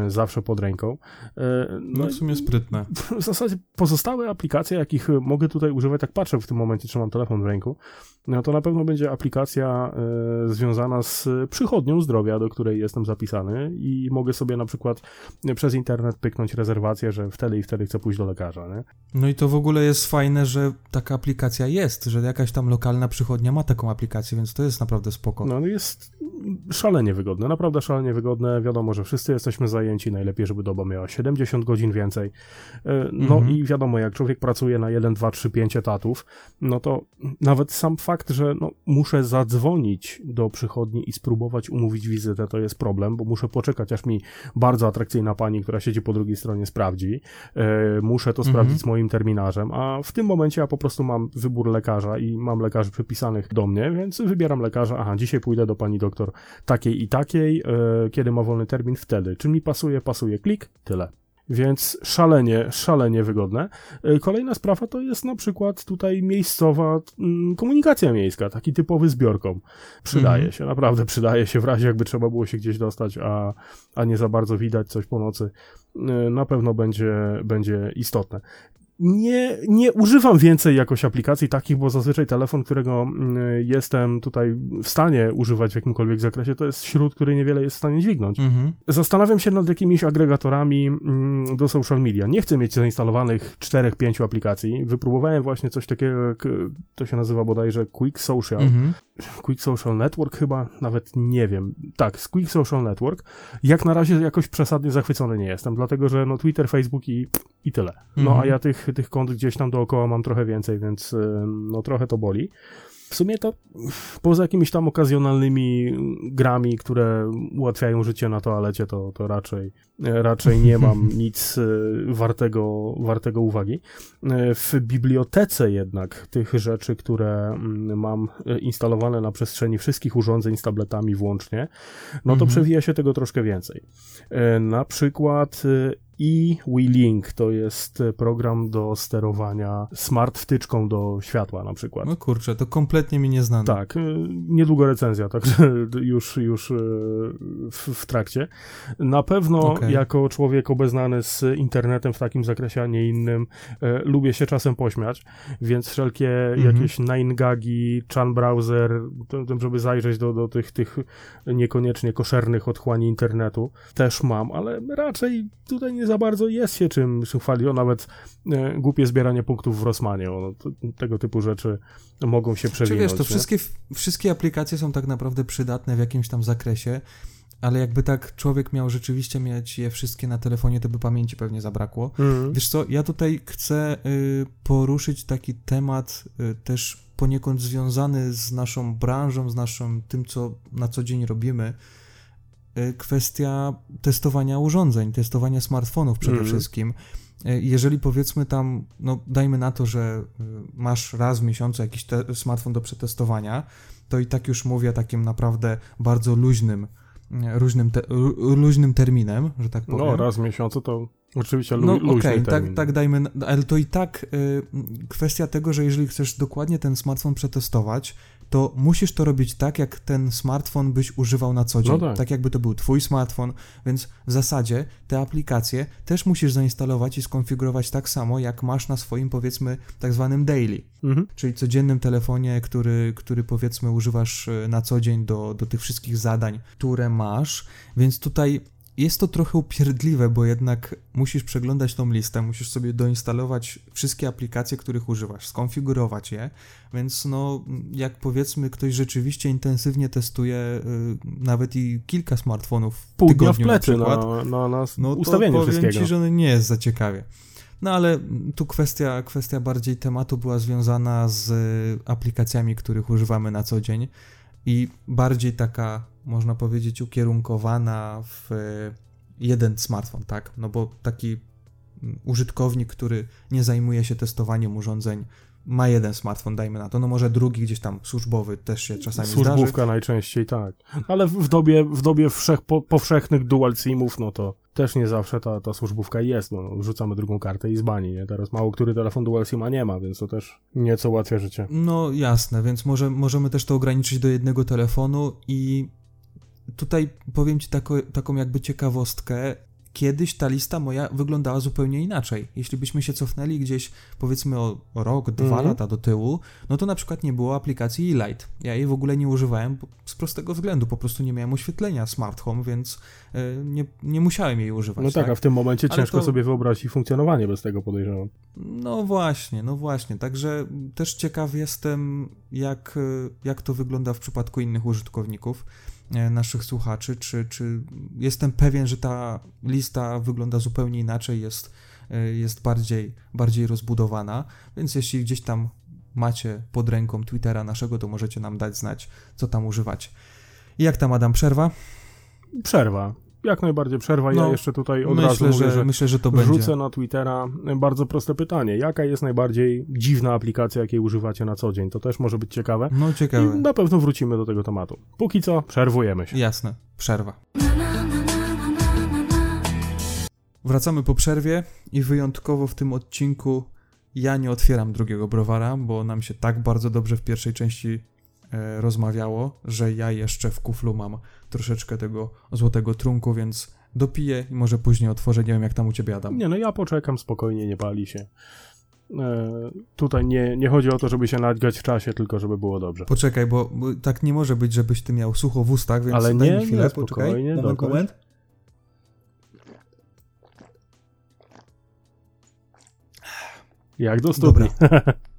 zawsze pod ręką. E, no, no w sumie sprytne. W zasadzie pozostałe aplikacje, jakich mogę tutaj używać, tak patrzę w tym momencie, trzymam telefon w ręku, to na pewno będzie aplikacja e, związana z przychodnią zdrowia, do której jestem zapisany i mogę sobie na przykład przez internet pyknąć rezerwację, że wtedy i wtedy chcę pójść do lekarza. Nie? No i to w ogóle jest fajne, że taka aplikacja jest, że jakaś tam lokalna przychodnia ma taką aplikację, więc to jest naprawdę spoko. No jest szalenie wygodne, naprawdę szalenie wygodne. Wiadomo, że wszyscy jesteśmy zajęci, najlepiej, żeby doba miała 70 godzin więcej. E, no mhm. i wiadomo, jak człowiek pracuje na 1, 2, 3, 5 etatów, no to nawet sam fakt, że no, muszę zadzwonić do przychodni i spróbować umówić wizytę, to jest problem, bo muszę poczekać, aż mi bardzo atrakcyjna pani, która siedzi po drugiej stronie, sprawdzi. E, muszę to mhm. sprawdzić z moim terminarzem, a w tym momencie ja po prostu mam wybór lekarza i mam lekarzy przypisanych do mnie, więc wybieram lekarza, aha, dzisiaj pójdę do pani doktor takiej i takiej, e, kiedy ma wolny termin, wtedy. Czy mi pasuje, pasuje, klik, tyle. Więc szalenie, szalenie wygodne. E, kolejna sprawa to jest na przykład tutaj miejscowa mm, komunikacja miejska, taki typowy zbiorką. Przydaje mm. się, naprawdę przydaje się w razie jakby trzeba było się gdzieś dostać, a, a nie za bardzo widać coś po nocy. E, na pewno będzie, będzie istotne nie, nie używam więcej jakoś aplikacji takich, bo zazwyczaj telefon, którego mm, jestem tutaj w stanie używać w jakimkolwiek zakresie, to jest śród, który niewiele jest w stanie dźwignąć. Mhm. Zastanawiam się nad jakimiś agregatorami mm, do social media. Nie chcę mieć zainstalowanych 4-5 aplikacji. Wypróbowałem właśnie coś takiego, jak to się nazywa bodajże Quick Social. Mhm. Quick Social Network chyba, nawet nie wiem. Tak, Quick Social Network. Jak na razie jakoś przesadnie zachwycony nie jestem, dlatego że no Twitter, Facebook i, i tyle. No mhm. a ja tych, tych kont gdzieś tam dookoła mam trochę więcej, więc y, no trochę to boli. W sumie to poza jakimiś tam okazjonalnymi grami, które ułatwiają życie na toalecie, to, to raczej, raczej nie mam nic e, wartego, wartego uwagi. E, w bibliotece jednak tych rzeczy, które mm, mam instalowane na przestrzeni wszystkich urządzeń z tabletami włącznie, no to mhm. przewija się tego troszkę więcej. Na przykład i WeLink to jest program do sterowania smart wtyczką do światła na przykład. No kurczę, to kompletnie mi nieznane. Tak, y, niedługo recenzja, także już, już y, w, w trakcie. Na pewno okay. jako człowiek obeznany z internetem w takim zakresie, a nie innym, e, lubię się czasem pośmiać, więc wszelkie mhm. jakieś nine-gagi, chan browser, żeby zajrzeć do, do tych, tych niekoniecznie koszernych otchłani internetu, też mam, ale raczej tutaj nie za bardzo jest się czym, chwalić, o nawet e, głupie zbieranie punktów w Rosmanie, o, to, tego typu rzeczy mogą się przewinąć. Czy wiesz, to wszystkie, wszystkie aplikacje są tak naprawdę przydatne w jakimś tam zakresie, ale jakby tak człowiek miał rzeczywiście mieć je wszystkie na telefonie, to by pamięci pewnie zabrakło. Mm. Wiesz co, ja tutaj chcę y, poruszyć taki temat y, też poniekąd związany z naszą branżą, z naszym tym, co na co dzień robimy, kwestia testowania urządzeń, testowania smartfonów przede mm. wszystkim. Y, jeżeli powiedzmy tam, no dajmy na to, że y, masz raz w miesiącu jakiś smartfon do przetestowania, to i tak już mówię takim naprawdę bardzo luźnym, różnym te luźnym terminem, że tak powiem. No, raz w miesiącu to Oczywiście, no okej, okay, tak, tak dajmy, ale to i tak y, kwestia tego, że jeżeli chcesz dokładnie ten smartfon przetestować, to musisz to robić tak, jak ten smartfon byś używał na co dzień. No tak. tak. jakby to był twój smartfon, więc w zasadzie te aplikacje też musisz zainstalować i skonfigurować tak samo, jak masz na swoim, powiedzmy, tak zwanym daily, mhm. czyli codziennym telefonie, który, który powiedzmy używasz y, na co dzień do, do tych wszystkich zadań, które masz, więc tutaj jest to trochę upierdliwe, bo jednak musisz przeglądać tą listę, musisz sobie doinstalować wszystkie aplikacje, których używasz, skonfigurować je, więc no, jak powiedzmy ktoś rzeczywiście intensywnie testuje y, nawet i kilka smartfonów Pół dnia w plecy na, przykład, na, na, na no ustawienie to powiem ci, że nie jest za ciekawie. No ale tu kwestia, kwestia bardziej tematu była związana z aplikacjami, których używamy na co dzień i bardziej taka można powiedzieć, ukierunkowana w jeden smartfon, tak? No bo taki mm, użytkownik, który nie zajmuje się testowaniem urządzeń, ma jeden smartfon, dajmy na to, no może drugi gdzieś tam służbowy też się czasami Służbówka zdarzy. najczęściej, tak. Ale w dobie, w dobie wszech, po, powszechnych dual simów, no to też nie zawsze ta, ta służbówka jest, no wrzucamy drugą kartę i z bani, nie? Teraz mało który telefon dual sima nie ma, więc to też nieco ułatwia życie. No jasne, więc może, możemy też to ograniczyć do jednego telefonu i tutaj powiem Ci tako, taką jakby ciekawostkę. Kiedyś ta lista moja wyglądała zupełnie inaczej. Jeśli byśmy się cofnęli gdzieś powiedzmy o rok, dwa mm -hmm. lata do tyłu, no to na przykład nie było aplikacji e-light. Ja jej w ogóle nie używałem z prostego względu, po prostu nie miałem oświetlenia smart home, więc y, nie, nie musiałem jej używać. No tak, tak? a w tym momencie Ale ciężko to... sobie wyobrazić funkcjonowanie bez tego podejrzewam. No właśnie, no właśnie. Także też ciekaw jestem, jak, jak to wygląda w przypadku innych użytkowników. E, naszych słuchaczy, czy, czy jestem pewien, że ta lista wygląda zupełnie inaczej, jest, e, jest bardziej, bardziej rozbudowana, więc jeśli gdzieś tam macie pod ręką Twittera naszego, to możecie nam dać znać, co tam używać. I jak tam, Adam, przerwa? Przerwa jak najbardziej przerwa. No, ja jeszcze tutaj od myślę, razu mówię, że, że myślę, że to wrzucę będzie. na Twittera bardzo proste pytanie. Jaka jest najbardziej dziwna aplikacja, jakiej używacie na co dzień? To też może być ciekawe. No ciekawe. I na pewno wrócimy do tego tematu. Póki co, przerwujemy się. Jasne, przerwa. Wracamy po przerwie i wyjątkowo w tym odcinku ja nie otwieram drugiego browara, bo nam się tak bardzo dobrze w pierwszej części e, rozmawiało, że ja jeszcze w kuflu mam troszeczkę tego złotego trunku, więc dopiję i może później otworzę. Nie wiem, jak tam u ciebie, Adam. Nie, no ja poczekam spokojnie, nie pali się. E, tutaj nie, nie chodzi o to, żeby się nadgać w czasie, tylko żeby było dobrze. Poczekaj, bo, bo tak nie może być, żebyś ty miał sucho w ustach, więc Ale nie, chwilę, nie, spokojnie, poczekaj. Moment. Jak do studni.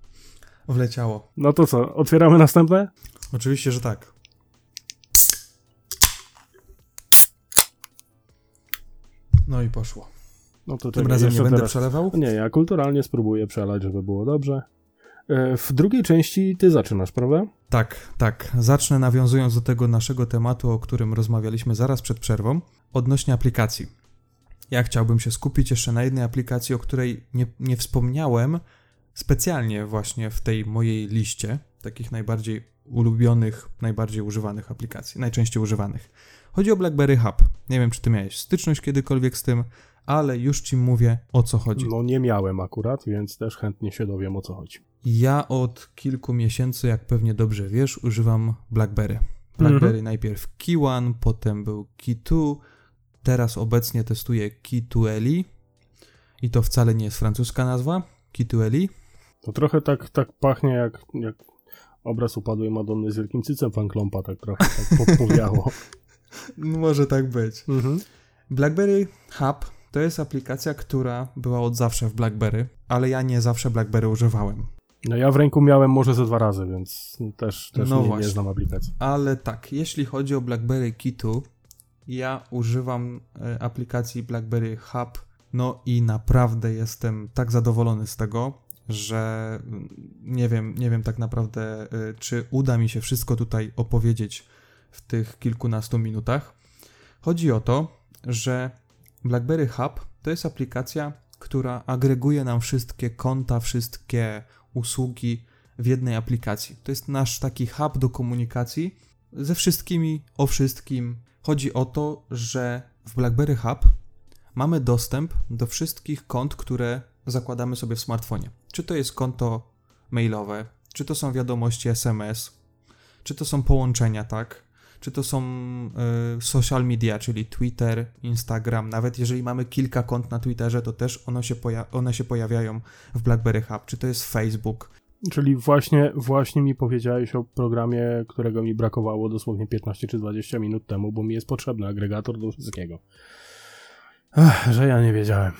Wleciało. No to co, otwieramy następne? Oczywiście, że tak. No i poszło. No to Tym razem nie będę teraz... przelewał? Nie, ja kulturalnie spróbuję przelać, żeby było dobrze. E, w drugiej części ty zaczynasz, prawda? Tak, tak. Zacznę nawiązując do tego naszego tematu, o którym rozmawialiśmy zaraz przed przerwą, odnośnie aplikacji. Ja chciałbym się skupić jeszcze na jednej aplikacji, o której nie, nie wspomniałem specjalnie właśnie w tej mojej liście takich najbardziej ulubionych, najbardziej używanych aplikacji, najczęściej używanych. Chodzi o BlackBerry Hub. Nie wiem, czy ty miałeś styczność kiedykolwiek z tym, ale już ci mówię o co chodzi. No nie miałem akurat, więc też chętnie się dowiem o co chodzi. Ja od kilku miesięcy, jak pewnie dobrze wiesz, używam BlackBerry. BlackBerry mhm. najpierw Key One, potem był Key 2, teraz obecnie testuję Key 2 Eli i to wcale nie jest francuska nazwa, Key 2 Eli. To trochę tak, tak pachnie jak, jak obraz upadłej Madonny z wielkim cycem fanklompa, tak trochę tak powiało. Może tak być. Mhm. BlackBerry Hub to jest aplikacja, która była od zawsze w BlackBerry, ale ja nie zawsze BlackBerry używałem. No ja w ręku miałem może ze dwa razy, więc też, też no nie, nie znam aplikacji. Ale tak, jeśli chodzi o BlackBerry Kitu, ja używam e, aplikacji BlackBerry Hub, no i naprawdę jestem tak zadowolony z tego, że mm, nie wiem, nie wiem tak naprawdę, e, czy uda mi się wszystko tutaj opowiedzieć w tych kilkunastu minutach. Chodzi o to, że BlackBerry Hub to jest aplikacja, która agreguje nam wszystkie konta, wszystkie usługi w jednej aplikacji. To jest nasz taki hub do komunikacji ze wszystkimi o wszystkim. Chodzi o to, że w BlackBerry Hub mamy dostęp do wszystkich kont, które zakładamy sobie w smartfonie. Czy to jest konto mailowe, czy to są wiadomości SMS, czy to są połączenia, tak? Czy to są y, social media, czyli Twitter, Instagram. Nawet jeżeli mamy kilka kont na Twitterze, to też one się, one się pojawiają w BlackBerry Hub. Czy to jest Facebook, Czyli właśnie, właśnie mi powiedziałeś o programie, którego mi brakowało dosłownie 15 czy 20 minut temu, bo mi jest potrzebny agregator do wszystkiego. Ech, że ja nie wiedziałem.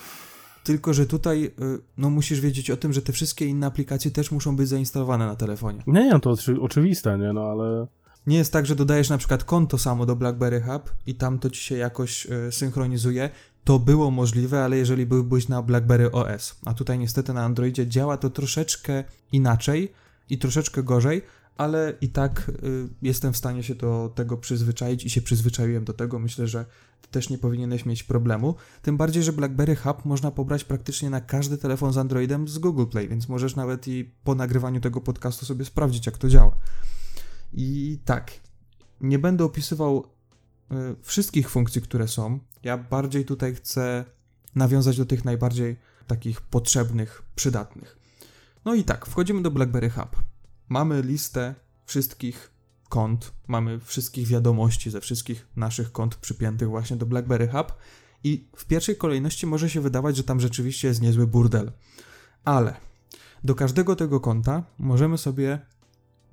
Tylko, że tutaj y, no, musisz wiedzieć o tym, że te wszystkie inne aplikacje też muszą być zainstalowane na telefonie. Nie, nie, to oczywiste, nie, no ale... Nie jest tak, że dodajesz na przykład konto samo do BlackBerry Hub i tam to ci się jakoś y, synchronizuje. To było możliwe, ale jeżeli byłbyś na BlackBerry OS, a tutaj niestety na Androidzie działa to troszeczkę inaczej i troszeczkę gorzej, ale i tak y, jestem w stanie się do tego przyzwyczaić i się przyzwyczaiłem do tego. Myślę, że też nie powinieneś mieć problemu. Tym bardziej, że BlackBerry Hub można pobrać praktycznie na każdy telefon z Androidem z Google Play, więc możesz nawet i po nagrywaniu tego podcastu sobie sprawdzić, jak to działa. I tak, nie będę opisywał y, wszystkich funkcji, które są. Ja bardziej tutaj chcę nawiązać do tych najbardziej takich potrzebnych, przydatnych. No i tak, wchodzimy do BlackBerry Hub. Mamy listę wszystkich kont, mamy wszystkich wiadomości ze wszystkich naszych kont przypiętych właśnie do BlackBerry Hub i w pierwszej kolejności może się wydawać, że tam rzeczywiście jest niezły burdel. Ale do każdego tego konta możemy sobie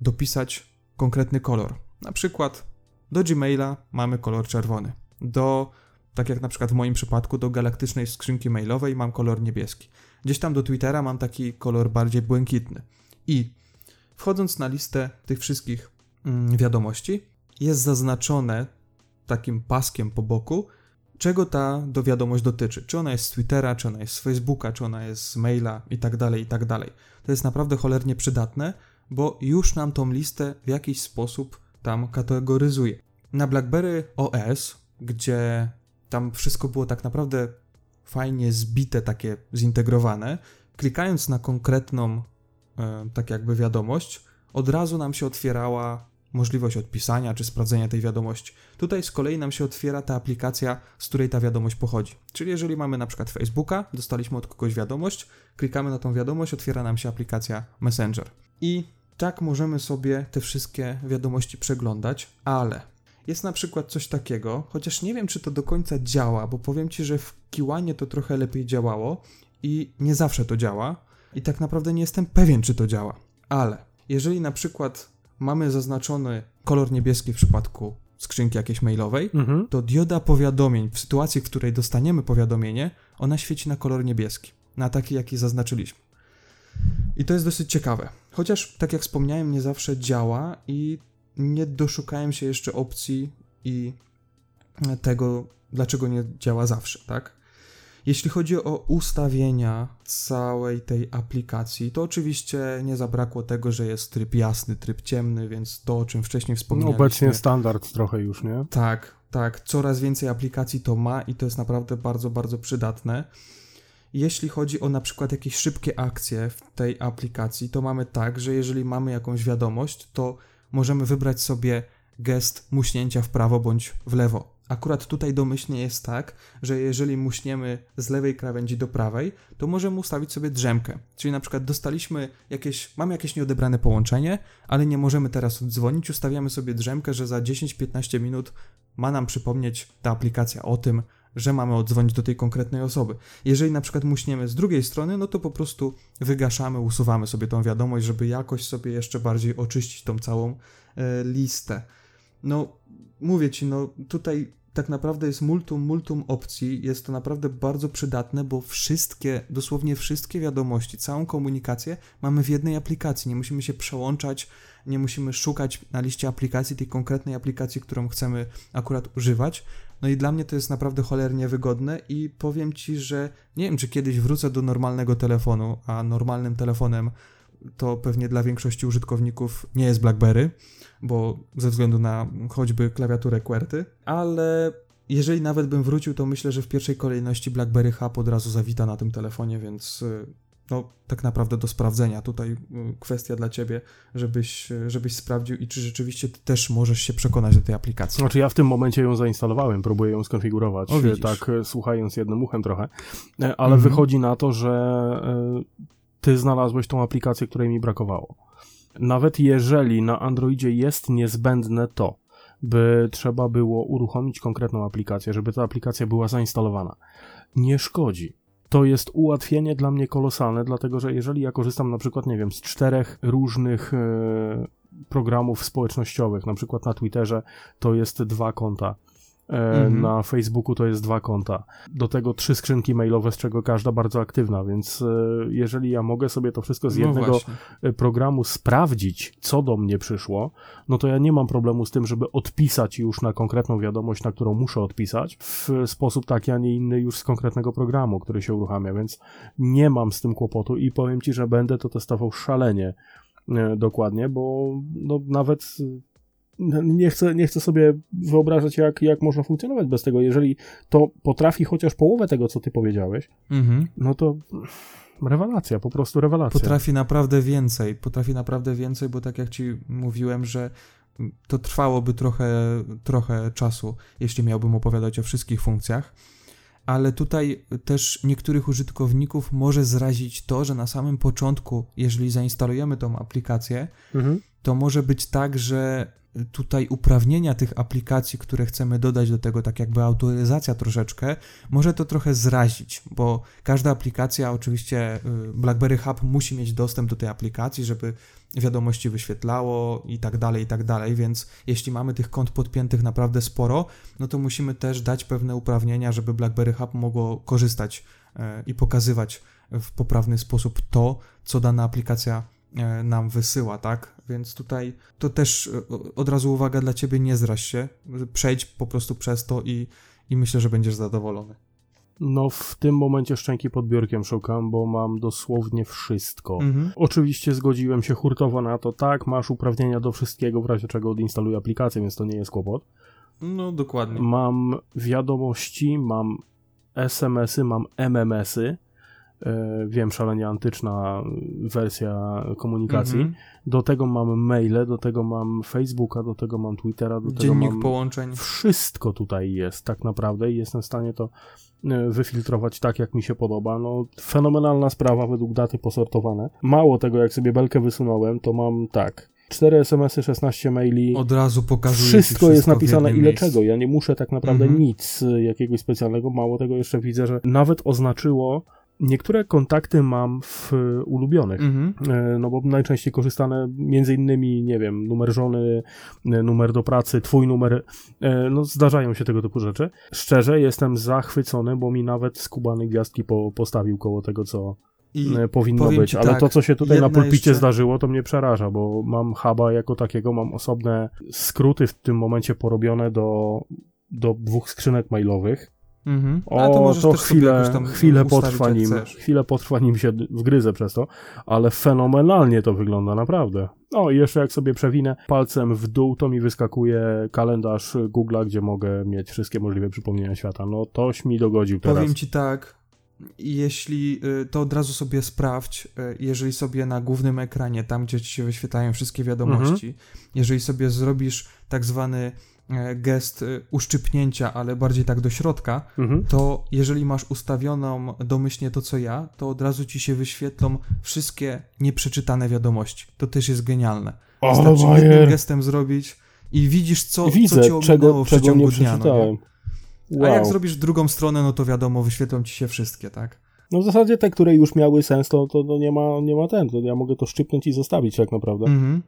dopisać konkretny kolor. Na przykład do Gmaila mamy kolor czerwony. Do, tak jak na przykład w moim przypadku, do galaktycznej skrzynki mailowej mam kolor niebieski. Gdzieś tam do Twittera mam taki kolor bardziej błękitny. I wchodząc na listę tych wszystkich wiadomości, jest zaznaczone takim paskiem po boku, czego ta do wiadomość dotyczy. Czy ona jest z Twittera, czy ona jest z Facebooka, czy ona jest z maila i tak dalej, i tak dalej. To jest naprawdę cholernie przydatne, bo już nam tą listę w jakiś sposób tam kategoryzuje. Na BlackBerry OS, gdzie tam wszystko było tak naprawdę fajnie zbite, takie zintegrowane, klikając na konkretną, e, tak jakby wiadomość, od razu nam się otwierała możliwość odpisania czy sprawdzenia tej wiadomości. Tutaj z kolei nam się otwiera ta aplikacja, z której ta wiadomość pochodzi. Czyli jeżeli mamy na przykład Facebooka, dostaliśmy od kogoś wiadomość, klikamy na tą wiadomość, otwiera nam się aplikacja Messenger. I tak możemy sobie te wszystkie wiadomości przeglądać, ale jest na przykład coś takiego, chociaż nie wiem, czy to do końca działa, bo powiem Ci, że w Kiłanie to trochę lepiej działało i nie zawsze to działa i tak naprawdę nie jestem pewien, czy to działa. Ale jeżeli na przykład mamy zaznaczony kolor niebieski w przypadku skrzynki jakiejś mailowej, mhm. to dioda powiadomień w sytuacji, w której dostaniemy powiadomienie, ona świeci na kolor niebieski, na taki, jaki zaznaczyliśmy. I to jest dosyć ciekawe. Chociaż, tak jak wspomniałem, nie zawsze działa i nie doszukałem się jeszcze opcji i tego, dlaczego nie działa zawsze, tak? Jeśli chodzi o ustawienia całej tej aplikacji, to oczywiście nie zabrakło tego, że jest tryb jasny, tryb ciemny, więc to, o czym wcześniej wspomniałem. Obecnie standard trochę już, nie? Tak, tak. Coraz więcej aplikacji to ma i to jest naprawdę bardzo, bardzo przydatne. Jeśli chodzi o na przykład jakieś szybkie akcje w tej aplikacji, to mamy tak, że jeżeli mamy jakąś wiadomość, to możemy wybrać sobie gest muśnięcia w prawo bądź w lewo. Akurat tutaj domyślnie jest tak, że jeżeli muśniemy z lewej krawędzi do prawej, to możemy ustawić sobie drzemkę. Czyli na przykład dostaliśmy jakieś, mamy jakieś nieodebrane połączenie, ale nie możemy teraz oddzwonić, ustawiamy sobie drzemkę, że za 10-15 minut ma nam przypomnieć ta aplikacja o tym, że mamy oddzwonić do tej konkretnej osoby. Jeżeli na przykład muśniemy z drugiej strony, no to po prostu wygaszamy, usuwamy sobie tą wiadomość, żeby jakoś sobie jeszcze bardziej oczyścić tą całą e, listę. No, mówię ci, no tutaj tak naprawdę jest multum, multum opcji. Jest to naprawdę bardzo przydatne, bo wszystkie, dosłownie wszystkie wiadomości, całą komunikację mamy w jednej aplikacji. Nie musimy się przełączać, nie musimy szukać na liście aplikacji tej konkretnej aplikacji, którą chcemy akurat używać. No i dla mnie to jest naprawdę cholernie wygodne i powiem Ci, że nie wiem, czy kiedyś wrócę do normalnego telefonu, a normalnym telefonem to pewnie dla większości użytkowników nie jest BlackBerry, bo ze względu na choćby klawiaturę QWERTY, ale jeżeli nawet bym wrócił, to myślę, że w pierwszej kolejności BlackBerry Hub od razu zawita na tym telefonie, więc y, no, tak naprawdę do sprawdzenia. Tutaj y, kwestia dla ciebie, żebyś, żebyś sprawdził i czy rzeczywiście ty też możesz się przekonać do tej aplikacji. Znaczy ja w tym momencie ją zainstalowałem, próbuję ją skonfigurować, o, tak słuchając jednym uchem trochę, ale mhm. wychodzi na to, że ty znalazłeś tą aplikację, której mi brakowało. Nawet jeżeli na Androidzie jest niezbędne to, by trzeba było uruchomić konkretną aplikację, żeby ta aplikacja była zainstalowana, nie szkodzi. To jest ułatwienie dla mnie kolosalne, dlatego że jeżeli ja korzystam na przykład, nie wiem, z czterech różnych e, programów społecznościowych, na przykład na Twitterze to jest dwa konta, Mhm. Na Facebooku to jest dwa konta. Do tego trzy skrzynki mailowe, z czego każda bardzo aktywna, więc e, jeżeli ja mogę sobie to wszystko z no jednego no programu sprawdzić, co do mnie przyszło, no to ja nie mam problemu z tym, żeby odpisać już na konkretną wiadomość, na którą muszę odpisać, w sposób taki, a nie inny już z konkretnego programu, który się uruchamia, więc nie mam z tym kłopotu i powiem Ci, że będę to testował szalenie e, dokładnie, bo no, nawet nie chcę, nie chcę sobie wyobrażać, jak, jak można funkcjonować bez tego. Jeżeli to potrafi chociaż połowę tego, co ty powiedziałeś, mhm. no to rewelacja, po prostu rewelacja. Potrafi naprawdę więcej, potrafi naprawdę więcej, bo tak jak ci mówiłem, że to trwałoby trochę, trochę czasu, jeśli miałbym opowiadać o wszystkich funkcjach, ale tutaj też niektórych użytkowników może zrazić to, że na samym początku, jeżeli zainstalujemy tą aplikację, mhm. to może być tak, że tutaj uprawnienia tych aplikacji, które chcemy dodać do tego, tak jakby autoryzacja troszeczkę, może to trochę zrazić, bo każda aplikacja, oczywiście y, BlackBerry Hub musi mieć dostęp do tej aplikacji, żeby wiadomości wyświetlało i tak dalej, i tak dalej, więc jeśli mamy tych kont podpiętych naprawdę sporo, no to musimy też dać pewne uprawnienia, żeby BlackBerry Hub mogło korzystać y, i pokazywać w poprawny sposób to, co dana aplikacja nam wysyła, tak? Więc tutaj to też e, od razu uwaga dla ciebie, nie zraź się, przejdź po prostu przez to i, i myślę, że będziesz zadowolony. No, w tym momencie szczęki pod biurkiem szukam, bo mam dosłownie wszystko. Mhm. Oczywiście zgodziłem się hurtowo na to, tak, masz uprawnienia do wszystkiego, w razie czego odinstaluję aplikację, więc to nie jest kłopot. No, dokładnie. Mam wiadomości, mam SMS-y, mam MMS-y, E, wiem, szalenie antyczna wersja komunikacji. -hmm. Do tego mam maile, do tego mam Facebooka, do tego mam Twittera, do Dziennik tego mam... połączeń. Wszystko tutaj jest tak naprawdę i jestem w stanie to e, wyfiltrować tak, jak mi się podoba. No, fenomenalna sprawa według daty posortowane. Mało tego, jak sobie belkę wysunąłem, to mam tak. 4 SMS-y, 16 maili. Od razu pokazuje wszystko, wszystko jest napisane ile miejscu. czego. Ja nie muszę tak naprawdę -hmm. nic jakiegoś specjalnego. Mało tego jeszcze widzę, że nawet oznaczyło Niektóre kontakty mam w ulubionych, mhm. E, no bo najczęściej korzystane między innymi, nie wiem, numer żony, e, numer do pracy, twój numer, e, no zdarzają się tego typu rzeczy. Szczerze jestem zachwycony, bo mi nawet skubany gwiazdki po, postawił koło tego, co, i powinno być, ale tak, to, co się tutaj na pulpicie jeszcze... zdarzyło, to mnie przeraża, bo mam huba jako takiego, mam osobne skróty w tym momencie porobione do, do dwóch skrzynek mailowych. Mhm. O, to, to chwilę, chwilę potrwa nim, chwilę potrwa nim się wgryzę przez to, ale fenomenalnie to wygląda, naprawdę. No i jeszcze jak sobie przewinę palcem w dół, to mi wyskakuje kalendarz Google'a, gdzie mogę mieć wszystkie możliwe przypomnienia świata. No toś mi dogodził teraz. Powiem ci tak, jeśli y, to od razu sobie sprawdź, y, jeżeli sobie na głównym ekranie, tam gdzie ci się wyświetlają wszystkie wiadomości, mhm. jeżeli sobie zrobisz tak zwany gest e, uszczypnięcia, ale bardziej tak do środka, mhm. to jeżeli masz ustawioną domyślnie to, co ja, to od razu ci się wyświetlą wszystkie nieprzeczytane wiadomości. To też jest genialne. O, Wystarczy Bayer. jednym gestem zrobić i widzisz, co, Widzę, co cię czego, w przeciągu nie dnia. Wow. A jak zrobisz drugą stronę, no to wiadomo, wyświetlą ci się wszystkie, tak? No w zasadzie te, które już miały sens, to, to, to nie, ma, nie ma ten, to ja mogę to szczypnąć i zostawić tak naprawdę. Mhm.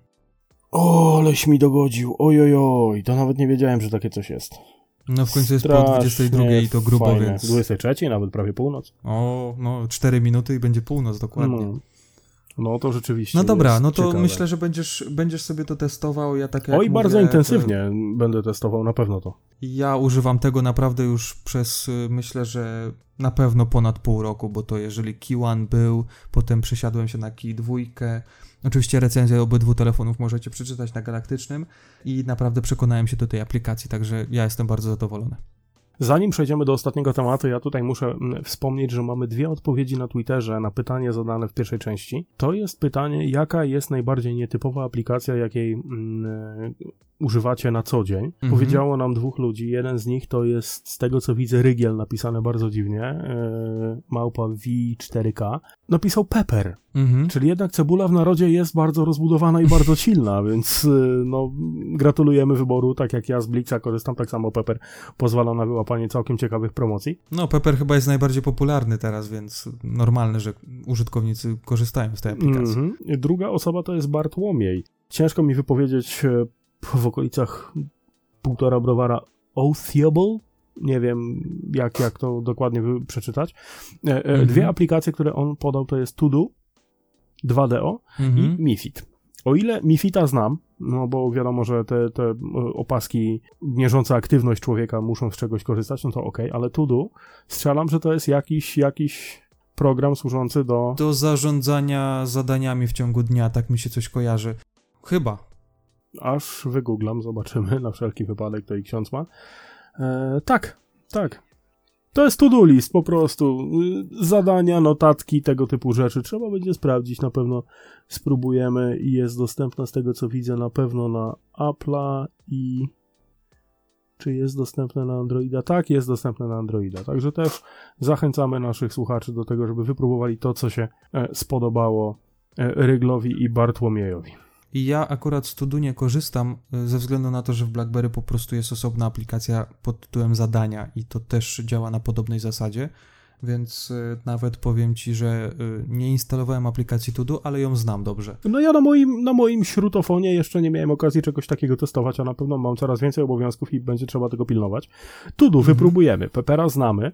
O, aleś mi dogodził. Ojojoj, to nawet nie wiedziałem, że takie coś jest. No w końcu jest po 22 i to grubo, fajne. więc... 23, nawet prawie północ. O, no 4 minuty i będzie północ, dokładnie. No. No to rzeczywiście. No dobra, no to ciekawe. myślę, że będziesz, będziesz sobie to testował. Ja tak jak Oj, mówię, bardzo intensywnie to... będę testował, na pewno to. Ja używam tego naprawdę już przez myślę, że na pewno ponad pół roku, bo to jeżeli Key był, potem przesiadłem się na Key 2, Oczywiście recenzję obydwu telefonów możecie przeczytać na Galaktycznym i naprawdę przekonałem się do tej aplikacji, także ja jestem bardzo zadowolony. Zanim przejdziemy do ostatniego tematu, ja tutaj muszę mm, wspomnieć, że mamy dwie odpowiedzi na Twitterze na pytanie zadane w pierwszej części. To jest pytanie, jaka jest najbardziej nietypowa aplikacja, jakiej mm, używacie na co dzień. Mhm. Powiedziało nam dwóch ludzi. Jeden z nich to jest, z tego co widzę, Rygiel napisane bardzo dziwnie. Yy, małpa V4K. Napisał Pepper. Mhm. Czyli jednak cebula w narodzie jest bardzo rozbudowana i bardzo silna, więc yy, no, gratulujemy wyboru. Tak jak ja z Blixa korzystam, tak samo Pepper pozwala na wyłapanie całkiem ciekawych promocji. No, Pepper chyba jest najbardziej popularny teraz, więc normalne, że użytkownicy korzystają z tej aplikacji. Mhm. Druga osoba to jest Bartłomiej. Ciężko mi wypowiedzieć e, w okolicach półtora browara Oathiable. Nie wiem, jak, jak to dokładnie przeczytać. E, e, mhm. Dwie aplikacje, które on podał, to jest Todo, 2DO mhm. i Mifit. O ile Mifita znam, no bo wiadomo, że te, te e, opaski mierzące aktywność człowieka muszą z czegoś korzystać, no to ok, ale Todo strzelam, że to jest jakiś, jakiś program służący do... Do zarządzania zadaniami w ciągu dnia, tak mi się coś kojarzy. Chyba aż wygooglam, zobaczymy na wszelki wypadek, to i ksiądz ma. E, tak, tak. To jest to-do list po prostu. Zadania, notatki, tego typu rzeczy. Trzeba będzie sprawdzić, na pewno spróbujemy i jest dostępna z tego co widzę na pewno na Apple'a i czy jest dostępne na Androida? Tak, jest dostępne na Androida. Także też zachęcamy naszych słuchaczy do tego, żeby wypróbowali to, co się e, spodobało e, Ryglowi i Bartłomiejowi. I ja akurat z nie korzystam y, ze względu na to, że w BlackBerry po prostu jest osobna aplikacja pod tytułem zadania i to też działa na podobnej zasadzie, więc y, nawet powiem Ci, że y, nie instalowałem aplikacji Tudu, ale ją znam dobrze. No ja na moim, na moim śrutofonie jeszcze nie miałem okazji czegoś takiego testować, a na pewno mam coraz więcej obowiązków i będzie trzeba tego pilnować. Tudu mhm. wypróbujemy, Pepera znamy,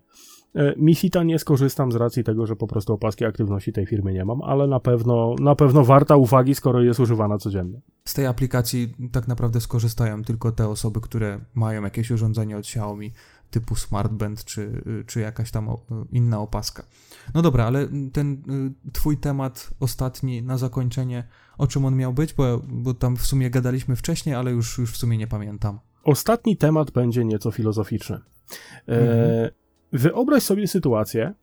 E, Mifita nie skorzystam z racji tego, że po prostu opaski aktywności tej firmy nie mam, ale na pewno, na pewno warta uwagi, skoro jest używana codziennie. Z tej aplikacji tak naprawdę skorzystają tylko te osoby, które mają jakieś urządzenie od Xiaomi typu Smartband czy, czy jakaś tam inna opaska. No dobra, ale ten y, twój temat ostatni na zakończenie, o czym on miał być, bo, bo tam w sumie gadaliśmy wcześniej, ale już, już w sumie nie pamiętam. Ostatni temat będzie nieco filozoficzny. E, mhm. Wyobraź sobie sytuację,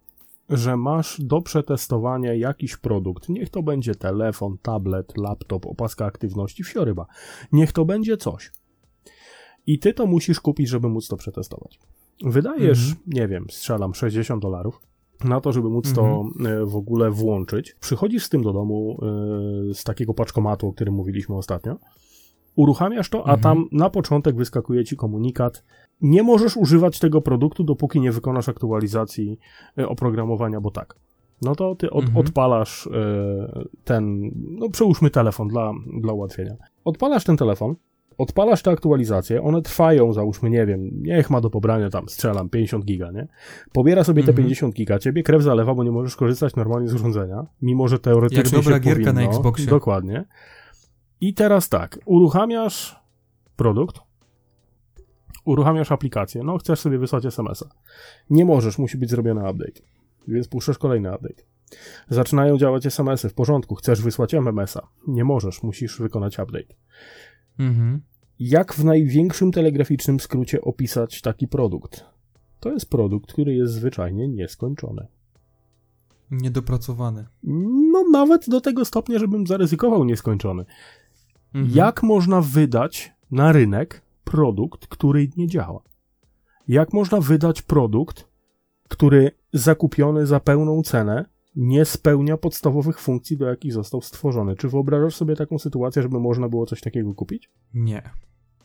że masz do przetestowania jakiś produkt. Niech to będzie telefon, tablet, laptop, opaska aktywności, wsioryba. Niech to będzie coś. I ty to musisz kupić, żeby móc to przetestować. Wydajesz, mhm. nie wiem, strzelam 60 dolarów na to, żeby móc to mhm. e, w ogóle włączyć. Przychodzisz z tym do domu e, z takiego paczkomatu, o którym mówiliśmy ostatnio. Uruchamiasz to, a mhm. tam na początek wyskakuje ci komunikat, nie możesz używać tego produktu, dopóki nie wykonasz aktualizacji e, oprogramowania, bo tak. No to ty od, mhm. odpalasz e, ten, no przełóżmy telefon dla, dla ułatwienia. Odpalasz ten telefon, odpalasz te aktualizacje, one trwają, załóżmy, nie wiem, niech ma do pobrania tam, strzelam, 50 giga, nie? Pobiera sobie te 50 mhm. giga, ciebie krew zalewa, bo nie możesz korzystać normalnie z urządzenia, mimo że teoretycznie Jak dobra gierka powinno. na Xboxie. Dokładnie. I teraz tak, uruchamiasz produkt, uruchamiasz aplikację, no chcesz sobie wysłać SMS-a. Nie możesz, musi być zrobiony update, więc puszczasz kolejny update. Zaczynają działać SMS-y, w porządku, chcesz wysłać MMS-a. Nie możesz, musisz wykonać update. Mhm. Jak w największym telegraficznym skrócie opisać taki produkt? To jest produkt, który jest zwyczajnie nieskończony. Niedopracowany. No, nawet do tego stopnia, żebym zaryzykował nieskończony. Mhm. Jak można wydać na rynek produkt, który nie działa? Jak można wydać produkt, który zakupiony za pełną cenę nie spełnia podstawowych funkcji, do jakich został stworzony? Czy wyobrażasz sobie taką sytuację, żeby można było coś takiego kupić? Nie.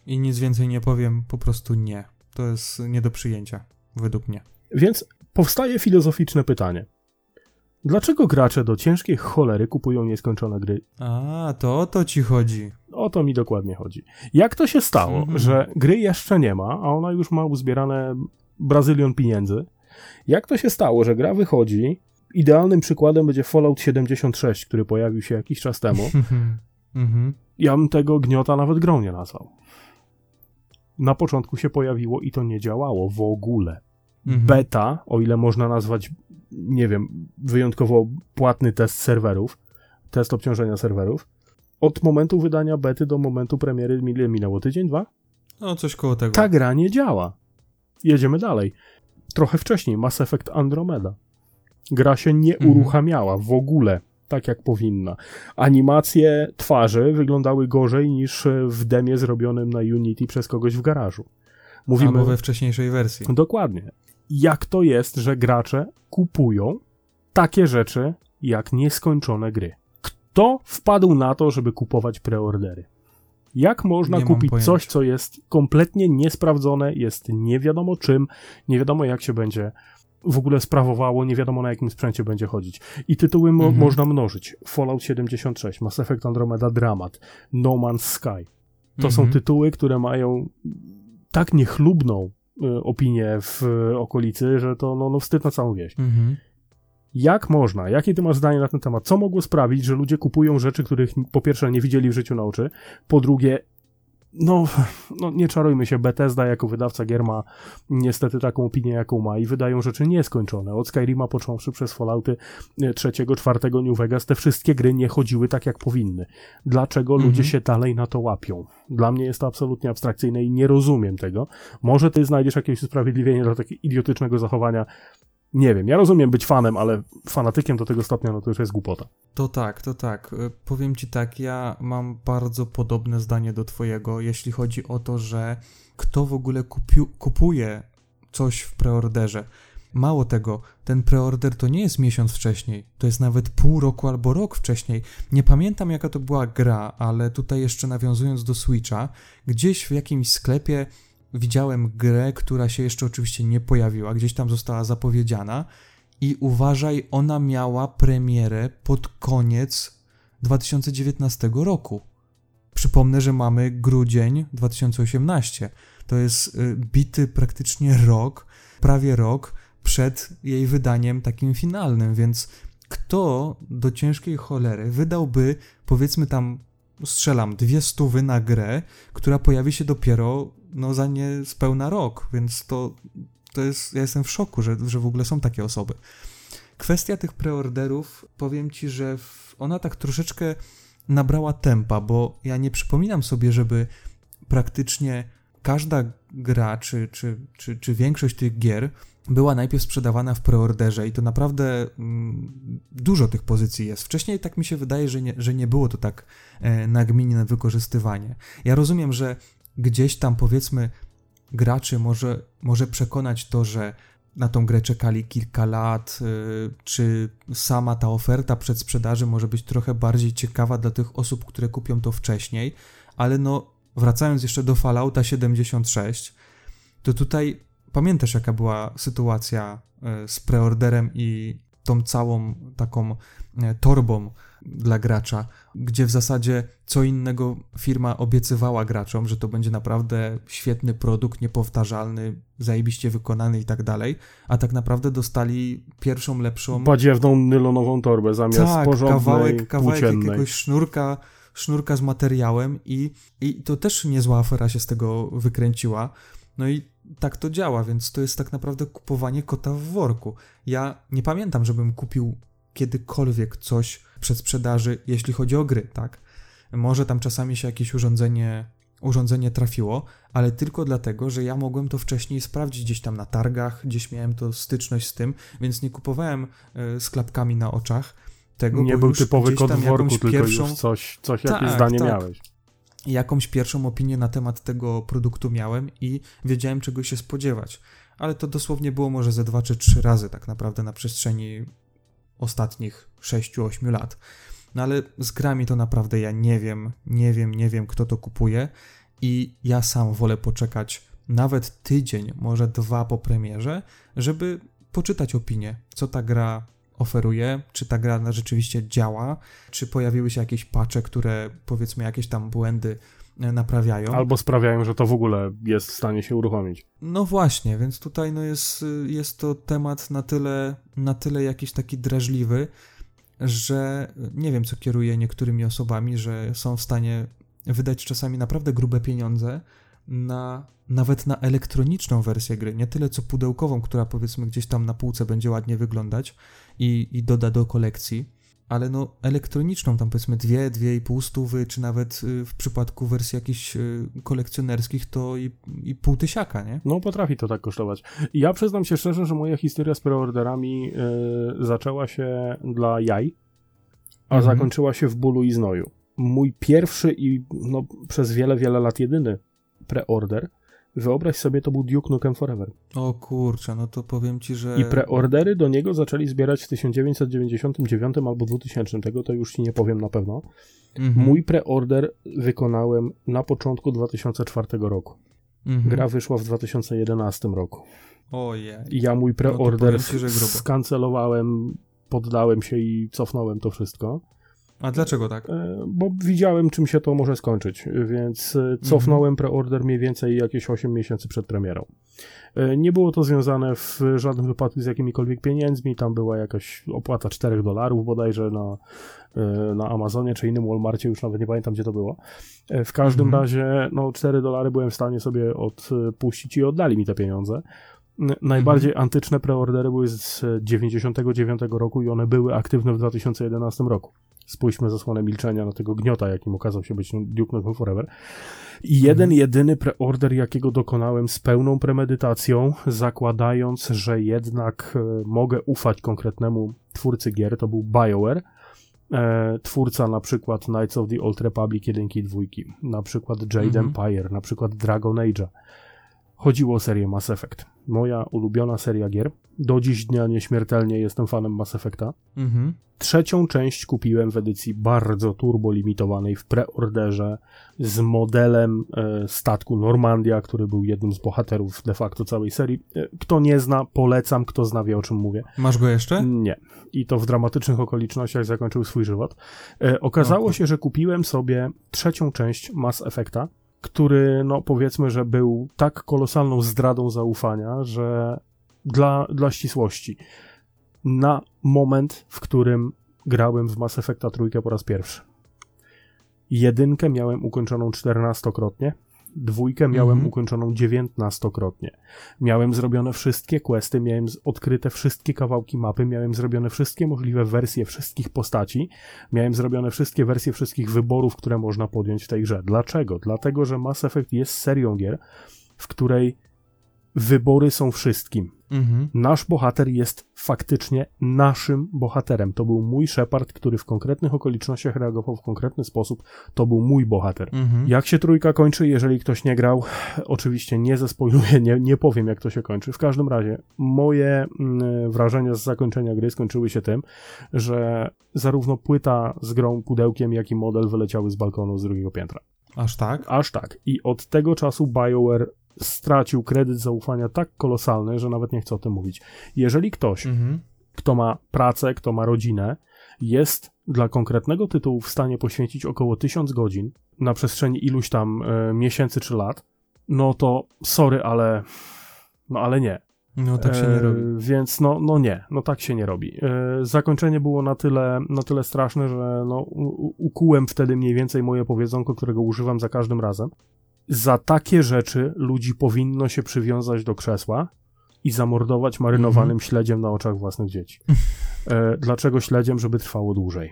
I nic więcej nie powiem, po prostu nie. To jest nie do przyjęcia, według mnie. Więc powstaje filozoficzne pytanie. Dlaczego gracze do ciężkiej cholery kupują nieskończone gry? A, to o to ci chodzi. O to mi dokładnie chodzi. Jak to się stało, mhm. że gry jeszcze nie ma, a ona już ma uzbierane brazylion pieniędzy? Jak to się stało, że gra wychodzi? Idealnym przykładem będzie Fallout 76, który pojawił się jakiś czas temu. Mhm. Ja bym tego gniota nawet grą nie nazwał. Na początku się pojawiło i to nie działało w ogóle. Mhm. Beta, o ile można nazwać nie wiem, wyjątkowo płatny test serwerów, test obciążenia serwerów. Od momentu wydania bety do momentu premiery minęło tydzień, dwa? No, coś koło tego. Ta gra nie działa. jedziemy dalej. Trochę wcześniej Mass Effect Andromeda. Gra się nie Mhm. uruchamiała w ogóle tak jak powinna. Animacje twarzy wyglądały gorzej niż w demie zrobionym na Unity przez kogoś w garażu. Mówimy Albo we wcześniejszej wersji. Dokładnie. Jak to jest, że gracze kupują takie rzeczy jak nieskończone gry? Kto wpadł na to, żeby kupować preordery? Jak można Nie kupić coś, co jest kompletnie niesprawdzone, jest nie wiadomo czym, nie wiadomo jak się będzie w ogóle sprawowało, nie wiadomo na jakim sprzęcie będzie chodzić. I tytuły mo- Mhm. można mnożyć. Fallout 76, Mass Effect Andromeda Dramat, No Man's Sky. To są Mhm. tytuły, które mają tak niechlubną y, opinię w y, okolicy, że to no, no wstyd na całą wieś. Mhm. Jak można? Jakie ty masz zdanie na ten temat? Co mogło sprawić, że ludzie kupują rzeczy, których po pierwsze nie widzieli w życiu na oczy, po drugie no, no nie czarujmy się, Bethesda jako wydawca gier ma niestety taką opinię, jaką ma i wydają rzeczy nieskończone. Od Skyrima począwszy przez Fallouty y, trzeciego, czwartego New Vegas, te wszystkie gry nie chodziły tak, jak powinny. Dlaczego Mhm. ludzie się dalej na to łapią? Dla mnie jest to absolutnie abstrakcyjne i nie rozumiem tego. Może ty znajdziesz jakieś usprawiedliwienie dla takiego idiotycznego zachowania. Nie wiem, ja rozumiem być fanem, ale fanatykiem do tego stopnia, no to już jest głupota. To tak, to tak. Y, Powiem ci tak, ja mam bardzo podobne zdanie do twojego, jeśli chodzi o to, że kto w ogóle kupuje coś w preorderze. Mało tego, ten preorder to nie jest miesiąc wcześniej, to jest nawet pół roku albo rok wcześniej. Nie pamiętam jaka to była gra, ale tutaj jeszcze nawiązując do Switcha, gdzieś w jakimś sklepie widziałem grę, która się jeszcze oczywiście nie pojawiła, gdzieś tam została zapowiedziana i uważaj, ona miała premierę pod koniec 2019 roku. Przypomnę, że mamy grudzień 2018. To jest y, bity praktycznie rok, prawie rok przed jej wydaniem takim finalnym, więc kto do ciężkiej cholery wydałby, powiedzmy tam, strzelam, dwie stówy na grę, która pojawi się dopiero no, za niespełna rok, więc to, to jest, ja jestem w szoku, że, że w ogóle są takie osoby. Kwestia tych preorderów, powiem ci, że ona tak troszeczkę nabrała tempa, bo ja nie przypominam sobie, żeby praktycznie każda gra, czy, czy, czy, czy większość tych gier była najpierw sprzedawana w preorderze i to naprawdę mm, dużo tych pozycji jest. Wcześniej tak mi się wydaje, że nie, że nie było to tak e, nagminne wykorzystywanie. Ja rozumiem, że gdzieś tam powiedzmy graczy może, może przekonać to, że na tą grę czekali kilka lat, y, czy sama ta oferta przedsprzedaży może być trochę bardziej ciekawa dla tych osób, które kupią to wcześniej, ale no wracając jeszcze do Fallouta 76, to tutaj pamiętasz jaka była sytuacja y, z preorderem i tą całą taką torbą dla gracza, gdzie w zasadzie co innego firma obiecywała graczom, że to będzie naprawdę świetny produkt, niepowtarzalny, zajebiście wykonany i tak dalej, a tak naprawdę dostali pierwszą lepszą Badziewną nylonową torbę zamiast tak, porządnej, kawałek, kawałek płóciennej. jakiegoś sznurka, sznurka z materiałem i, i to też niezła afera się z tego wykręciła. No i tak to działa, więc to jest tak naprawdę kupowanie kota w worku. Ja nie pamiętam, żebym kupił kiedykolwiek coś przed sprzedaży, jeśli chodzi o gry, tak? Może tam czasami się jakieś urządzenie, urządzenie trafiło, ale tylko dlatego, że ja mogłem to wcześniej sprawdzić gdzieś tam na targach, gdzieś miałem to styczność z tym, więc nie kupowałem e, z klapkami na oczach tego, Nie był typowy w worku, tylko pierwszą, już coś, coś jakieś Tak, zdanie tak. miałeś. jakąś pierwszą opinię na temat tego produktu miałem i wiedziałem, czego się spodziewać. Ale to dosłownie było może ze dwa czy trzy razy tak naprawdę na przestrzeni ostatnich 6-8 lat. No ale z grami to naprawdę ja nie wiem, nie wiem, nie wiem, kto to kupuje i ja sam wolę poczekać nawet tydzień, może dwa po premierze, żeby poczytać opinię, co ta gra oferuje, czy ta gra rzeczywiście działa, czy pojawiły się jakieś patche, które powiedzmy jakieś tam błędy naprawiają. Albo sprawiają, że to w ogóle jest w stanie się uruchomić. No właśnie, więc tutaj no jest, jest to temat na tyle, na tyle jakiś taki drażliwy, że nie wiem, co kieruje niektórymi osobami, że są w stanie wydać czasami naprawdę grube pieniądze na nawet na elektroniczną wersję gry, nie tyle co pudełkową, która powiedzmy gdzieś tam na półce będzie ładnie wyglądać i, i doda do kolekcji, ale no elektroniczną, tam powiedzmy dwie, dwie i pół stówy, czy nawet y, w przypadku wersji jakichś y, kolekcjonerskich to i, i pół tysiaka, nie? No potrafi to tak kosztować. Ja przyznam się szczerze, że moja historia z preorderami y, zaczęła się dla jaj, a mhm. zakończyła się w bólu i znoju. Mój pierwszy i no, przez wiele, wiele lat jedyny preorder Wyobraź sobie, to był Duke Nukem Forever. O kurczę, no to powiem ci, że... I preordery do niego zaczęli zbierać w 1999 albo 2000, tego to już ci nie powiem na pewno. Mhm. Mój preorder wykonałem na początku 2004 roku. Mhm. Gra wyszła w 2011 roku. Ojej. I ja mój preorder no skancelowałem, poddałem się i cofnąłem to wszystko. A dlaczego tak? E, bo widziałem, czym się to może skończyć, więc e, cofnąłem preorder mniej więcej jakieś 8 miesięcy przed premierą. E, nie było to związane w żadnym wypadku z jakimikolwiek pieniędzmi, tam była jakaś opłata 4 dolarów bodajże na, na Amazonie czy innym Walmartie, już nawet nie pamiętam gdzie to było. W każdym mhm. razie no 4 dolary byłem w stanie sobie odpuścić i oddali mi te pieniądze. Najbardziej mhm. antyczne preordery były z 99 roku i one były aktywne w 2011 roku. Spójrzmy zasłonę milczenia na tego gniota, jakim okazał się być Duke Nukem Forever. I jeden, mhm. jedyny preorder, jakiego dokonałem z pełną premedytacją, zakładając, że jednak e, mogę ufać konkretnemu twórcy gier, to był BioWare, e, twórca na przykład Knights of the Old Republic 1 i 2, na przykład Jade mhm. Empire, na przykład Dragon Age'a. Chodziło o serię Mass Effect. Moja ulubiona seria gier. Do dziś dnia nieśmiertelnie jestem fanem Mass Effecta. Mhm. Trzecią część kupiłem w edycji bardzo turbo limitowanej w preorderze z modelem e, statku Normandia, który był jednym z bohaterów de facto całej serii. E, kto nie zna, polecam, kto zna wie o czym mówię. Masz go jeszcze? Nie. I to w dramatycznych okolicznościach zakończył swój żywot. E, okazało no. się, że kupiłem sobie trzecią część Mass Effecta, który, no powiedzmy, że był tak kolosalną zdradą zaufania, że dla, dla ścisłości, na moment, w którym grałem w Mass Effecta trójkę po raz pierwszy. Jedynkę miałem ukończoną czternastokrotnie, Dwójkę miałem mhm. ukończoną dziewiętnastokrotnie. Miałem zrobione wszystkie questy, miałem odkryte wszystkie kawałki mapy, miałem zrobione wszystkie możliwe wersje wszystkich postaci, miałem zrobione wszystkie wersje wszystkich wyborów, które można podjąć w tej grze. Dlaczego? Dlatego, że Mass Effect jest serią gier, w której wybory są wszystkim. Mhm. Nasz bohater jest faktycznie naszym bohaterem. To był mój Shepard, który w konkretnych okolicznościach reagował w konkretny sposób. To był mój bohater. Mhm. Jak się trójka kończy, jeżeli ktoś nie grał, oczywiście nie zespoiluję, nie, nie powiem jak to się kończy. W każdym razie moje mm, wrażenia z zakończenia gry skończyły się tym, że zarówno płyta z grą, pudełkiem, jak i model wyleciały z balkonu z drugiego piętra. Aż tak? Aż tak. I od tego czasu BioWare stracił kredyt zaufania tak kolosalny, że nawet nie chcę o tym mówić. Jeżeli ktoś, mhm. kto ma pracę, kto ma rodzinę, jest dla konkretnego tytułu w stanie poświęcić około 1000 godzin na przestrzeni iluś tam e, miesięcy czy lat, no to sorry, ale no ale nie. No tak się nie e, robi. Więc no, no nie, no tak się nie robi. E, zakończenie było na tyle, na tyle straszne, że no, ukułem wtedy mniej więcej moje powiedzonko, którego używam za każdym razem za takie rzeczy ludzi powinno się przywiązać do krzesła i zamordować marynowanym mm -hmm. śledziem na oczach własnych dzieci. E, dlaczego śledziem? Żeby trwało dłużej.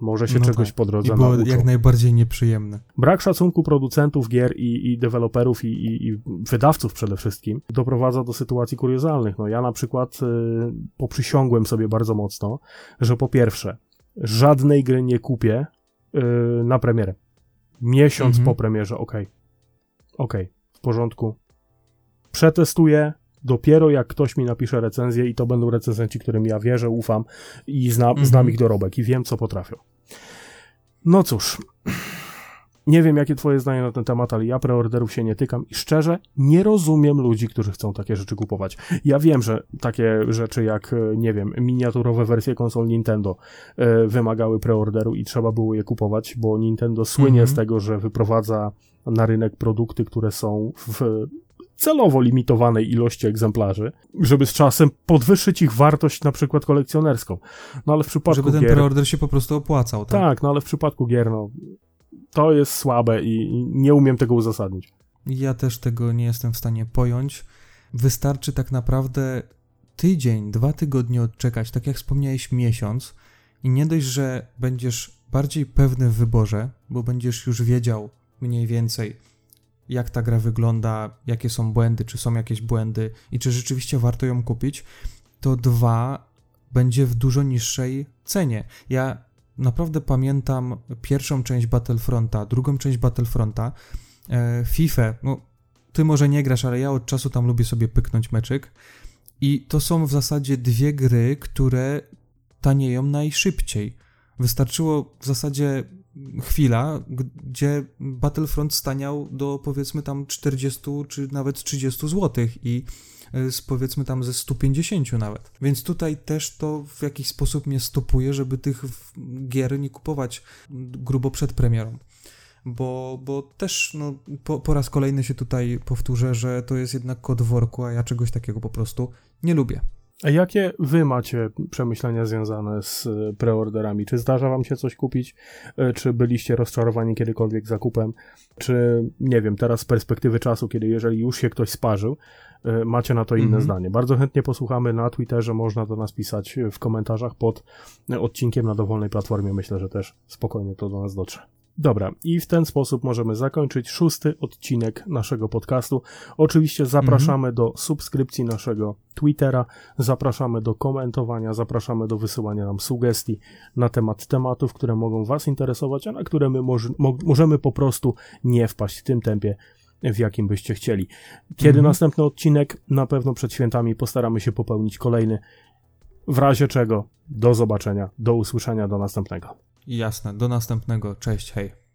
Może się no czegoś tak. po drodze I było jak najbardziej nieprzyjemne. Brak szacunku producentów gier i, i deweloperów i, i, i, wydawców przede wszystkim doprowadza do sytuacji kuriozalnych. No ja na przykład y, poprzysiągłem sobie bardzo mocno, że po pierwsze żadnej gry nie kupię y, na premierę. Miesiąc -hmm. po premierze, ok ok, w porządku. Przetestuję, dopiero jak ktoś mi napisze recenzję i to będą recenzenci, którym ja wierzę, ufam i znam, mhm. znam ich dorobek i wiem, co potrafią. No cóż, nie wiem, jakie twoje zdanie na ten temat, ale ja preorderów się nie tykam i szczerze nie rozumiem ludzi, którzy chcą takie rzeczy kupować. Ja wiem, że takie rzeczy jak, e, nie wiem, miniaturowe wersje konsol Nintendo y, wymagały preorderu i trzeba było je kupować, bo Nintendo słynie mm -hmm. z tego, że wyprowadza na rynek produkty, które są w celowo limitowanej ilości egzemplarzy, żeby z czasem podwyższyć ich wartość na przykład kolekcjonerską. No ale w przypadku Żeby ten gier... preorder się po prostu opłacał, tak? Tak, no ale w przypadku gier, no to jest słabe i nie umiem tego uzasadnić. Ja też tego nie jestem w stanie pojąć. Wystarczy tak naprawdę tydzień, dwa tygodnie odczekać, tak jak wspomniałeś, miesiąc I nie dość, że będziesz bardziej pewny w wyborze, bo będziesz już wiedział mniej więcej, jak ta gra wygląda, jakie są błędy, czy są jakieś błędy i czy rzeczywiście warto ją kupić, to dwa będzie w dużo niższej cenie. Ja naprawdę pamiętam pierwszą część Battlefronta, drugą część Battlefronta, e, FIFA, no ty może nie grasz, ale ja od czasu tam lubię sobie pyknąć meczyk i to są w zasadzie dwie gry, które tanieją najszybciej. Wystarczyło w zasadzie chwila, gdzie Battlefront staniał do powiedzmy tam 40 czy nawet 30 zł i z powiedzmy tam ze 150 nawet. Więc tutaj też to w jakiś sposób mnie stopuje, żeby tych gier nie kupować grubo przed premierą. Bo, bo też no, po, po raz kolejny się tutaj powtórzę, że to jest jednak kod worku, a ja czegoś takiego po prostu nie lubię. A jakie wy macie przemyślenia związane z e, preorderami? Czy zdarza wam się coś kupić? E, czy byliście rozczarowani kiedykolwiek zakupem? Czy, nie wiem, teraz z perspektywy czasu, kiedy jeżeli już się ktoś sparzył, macie na to inne mm -hmm. zdanie? Bardzo chętnie posłuchamy na Twitterze, można do nas pisać w komentarzach pod odcinkiem na dowolnej platformie. Myślę, że też spokojnie to do nas dotrze. Dobra, i w ten sposób możemy zakończyć szósty odcinek naszego podcastu. Oczywiście zapraszamy do subskrypcji naszego Twittera, zapraszamy do komentowania, zapraszamy do wysyłania nam sugestii na temat tematów, które mogą Was interesować, a na które my moż, mo, możemy po prostu nie wpaść w tym tempie, w jakim byście chcieli. Kiedy mhm. następny odcinek? Na pewno przed świętami postaramy się popełnić kolejny. W razie czego, do zobaczenia, do usłyszenia, do następnego. Jasne, do następnego. Cześć, hej.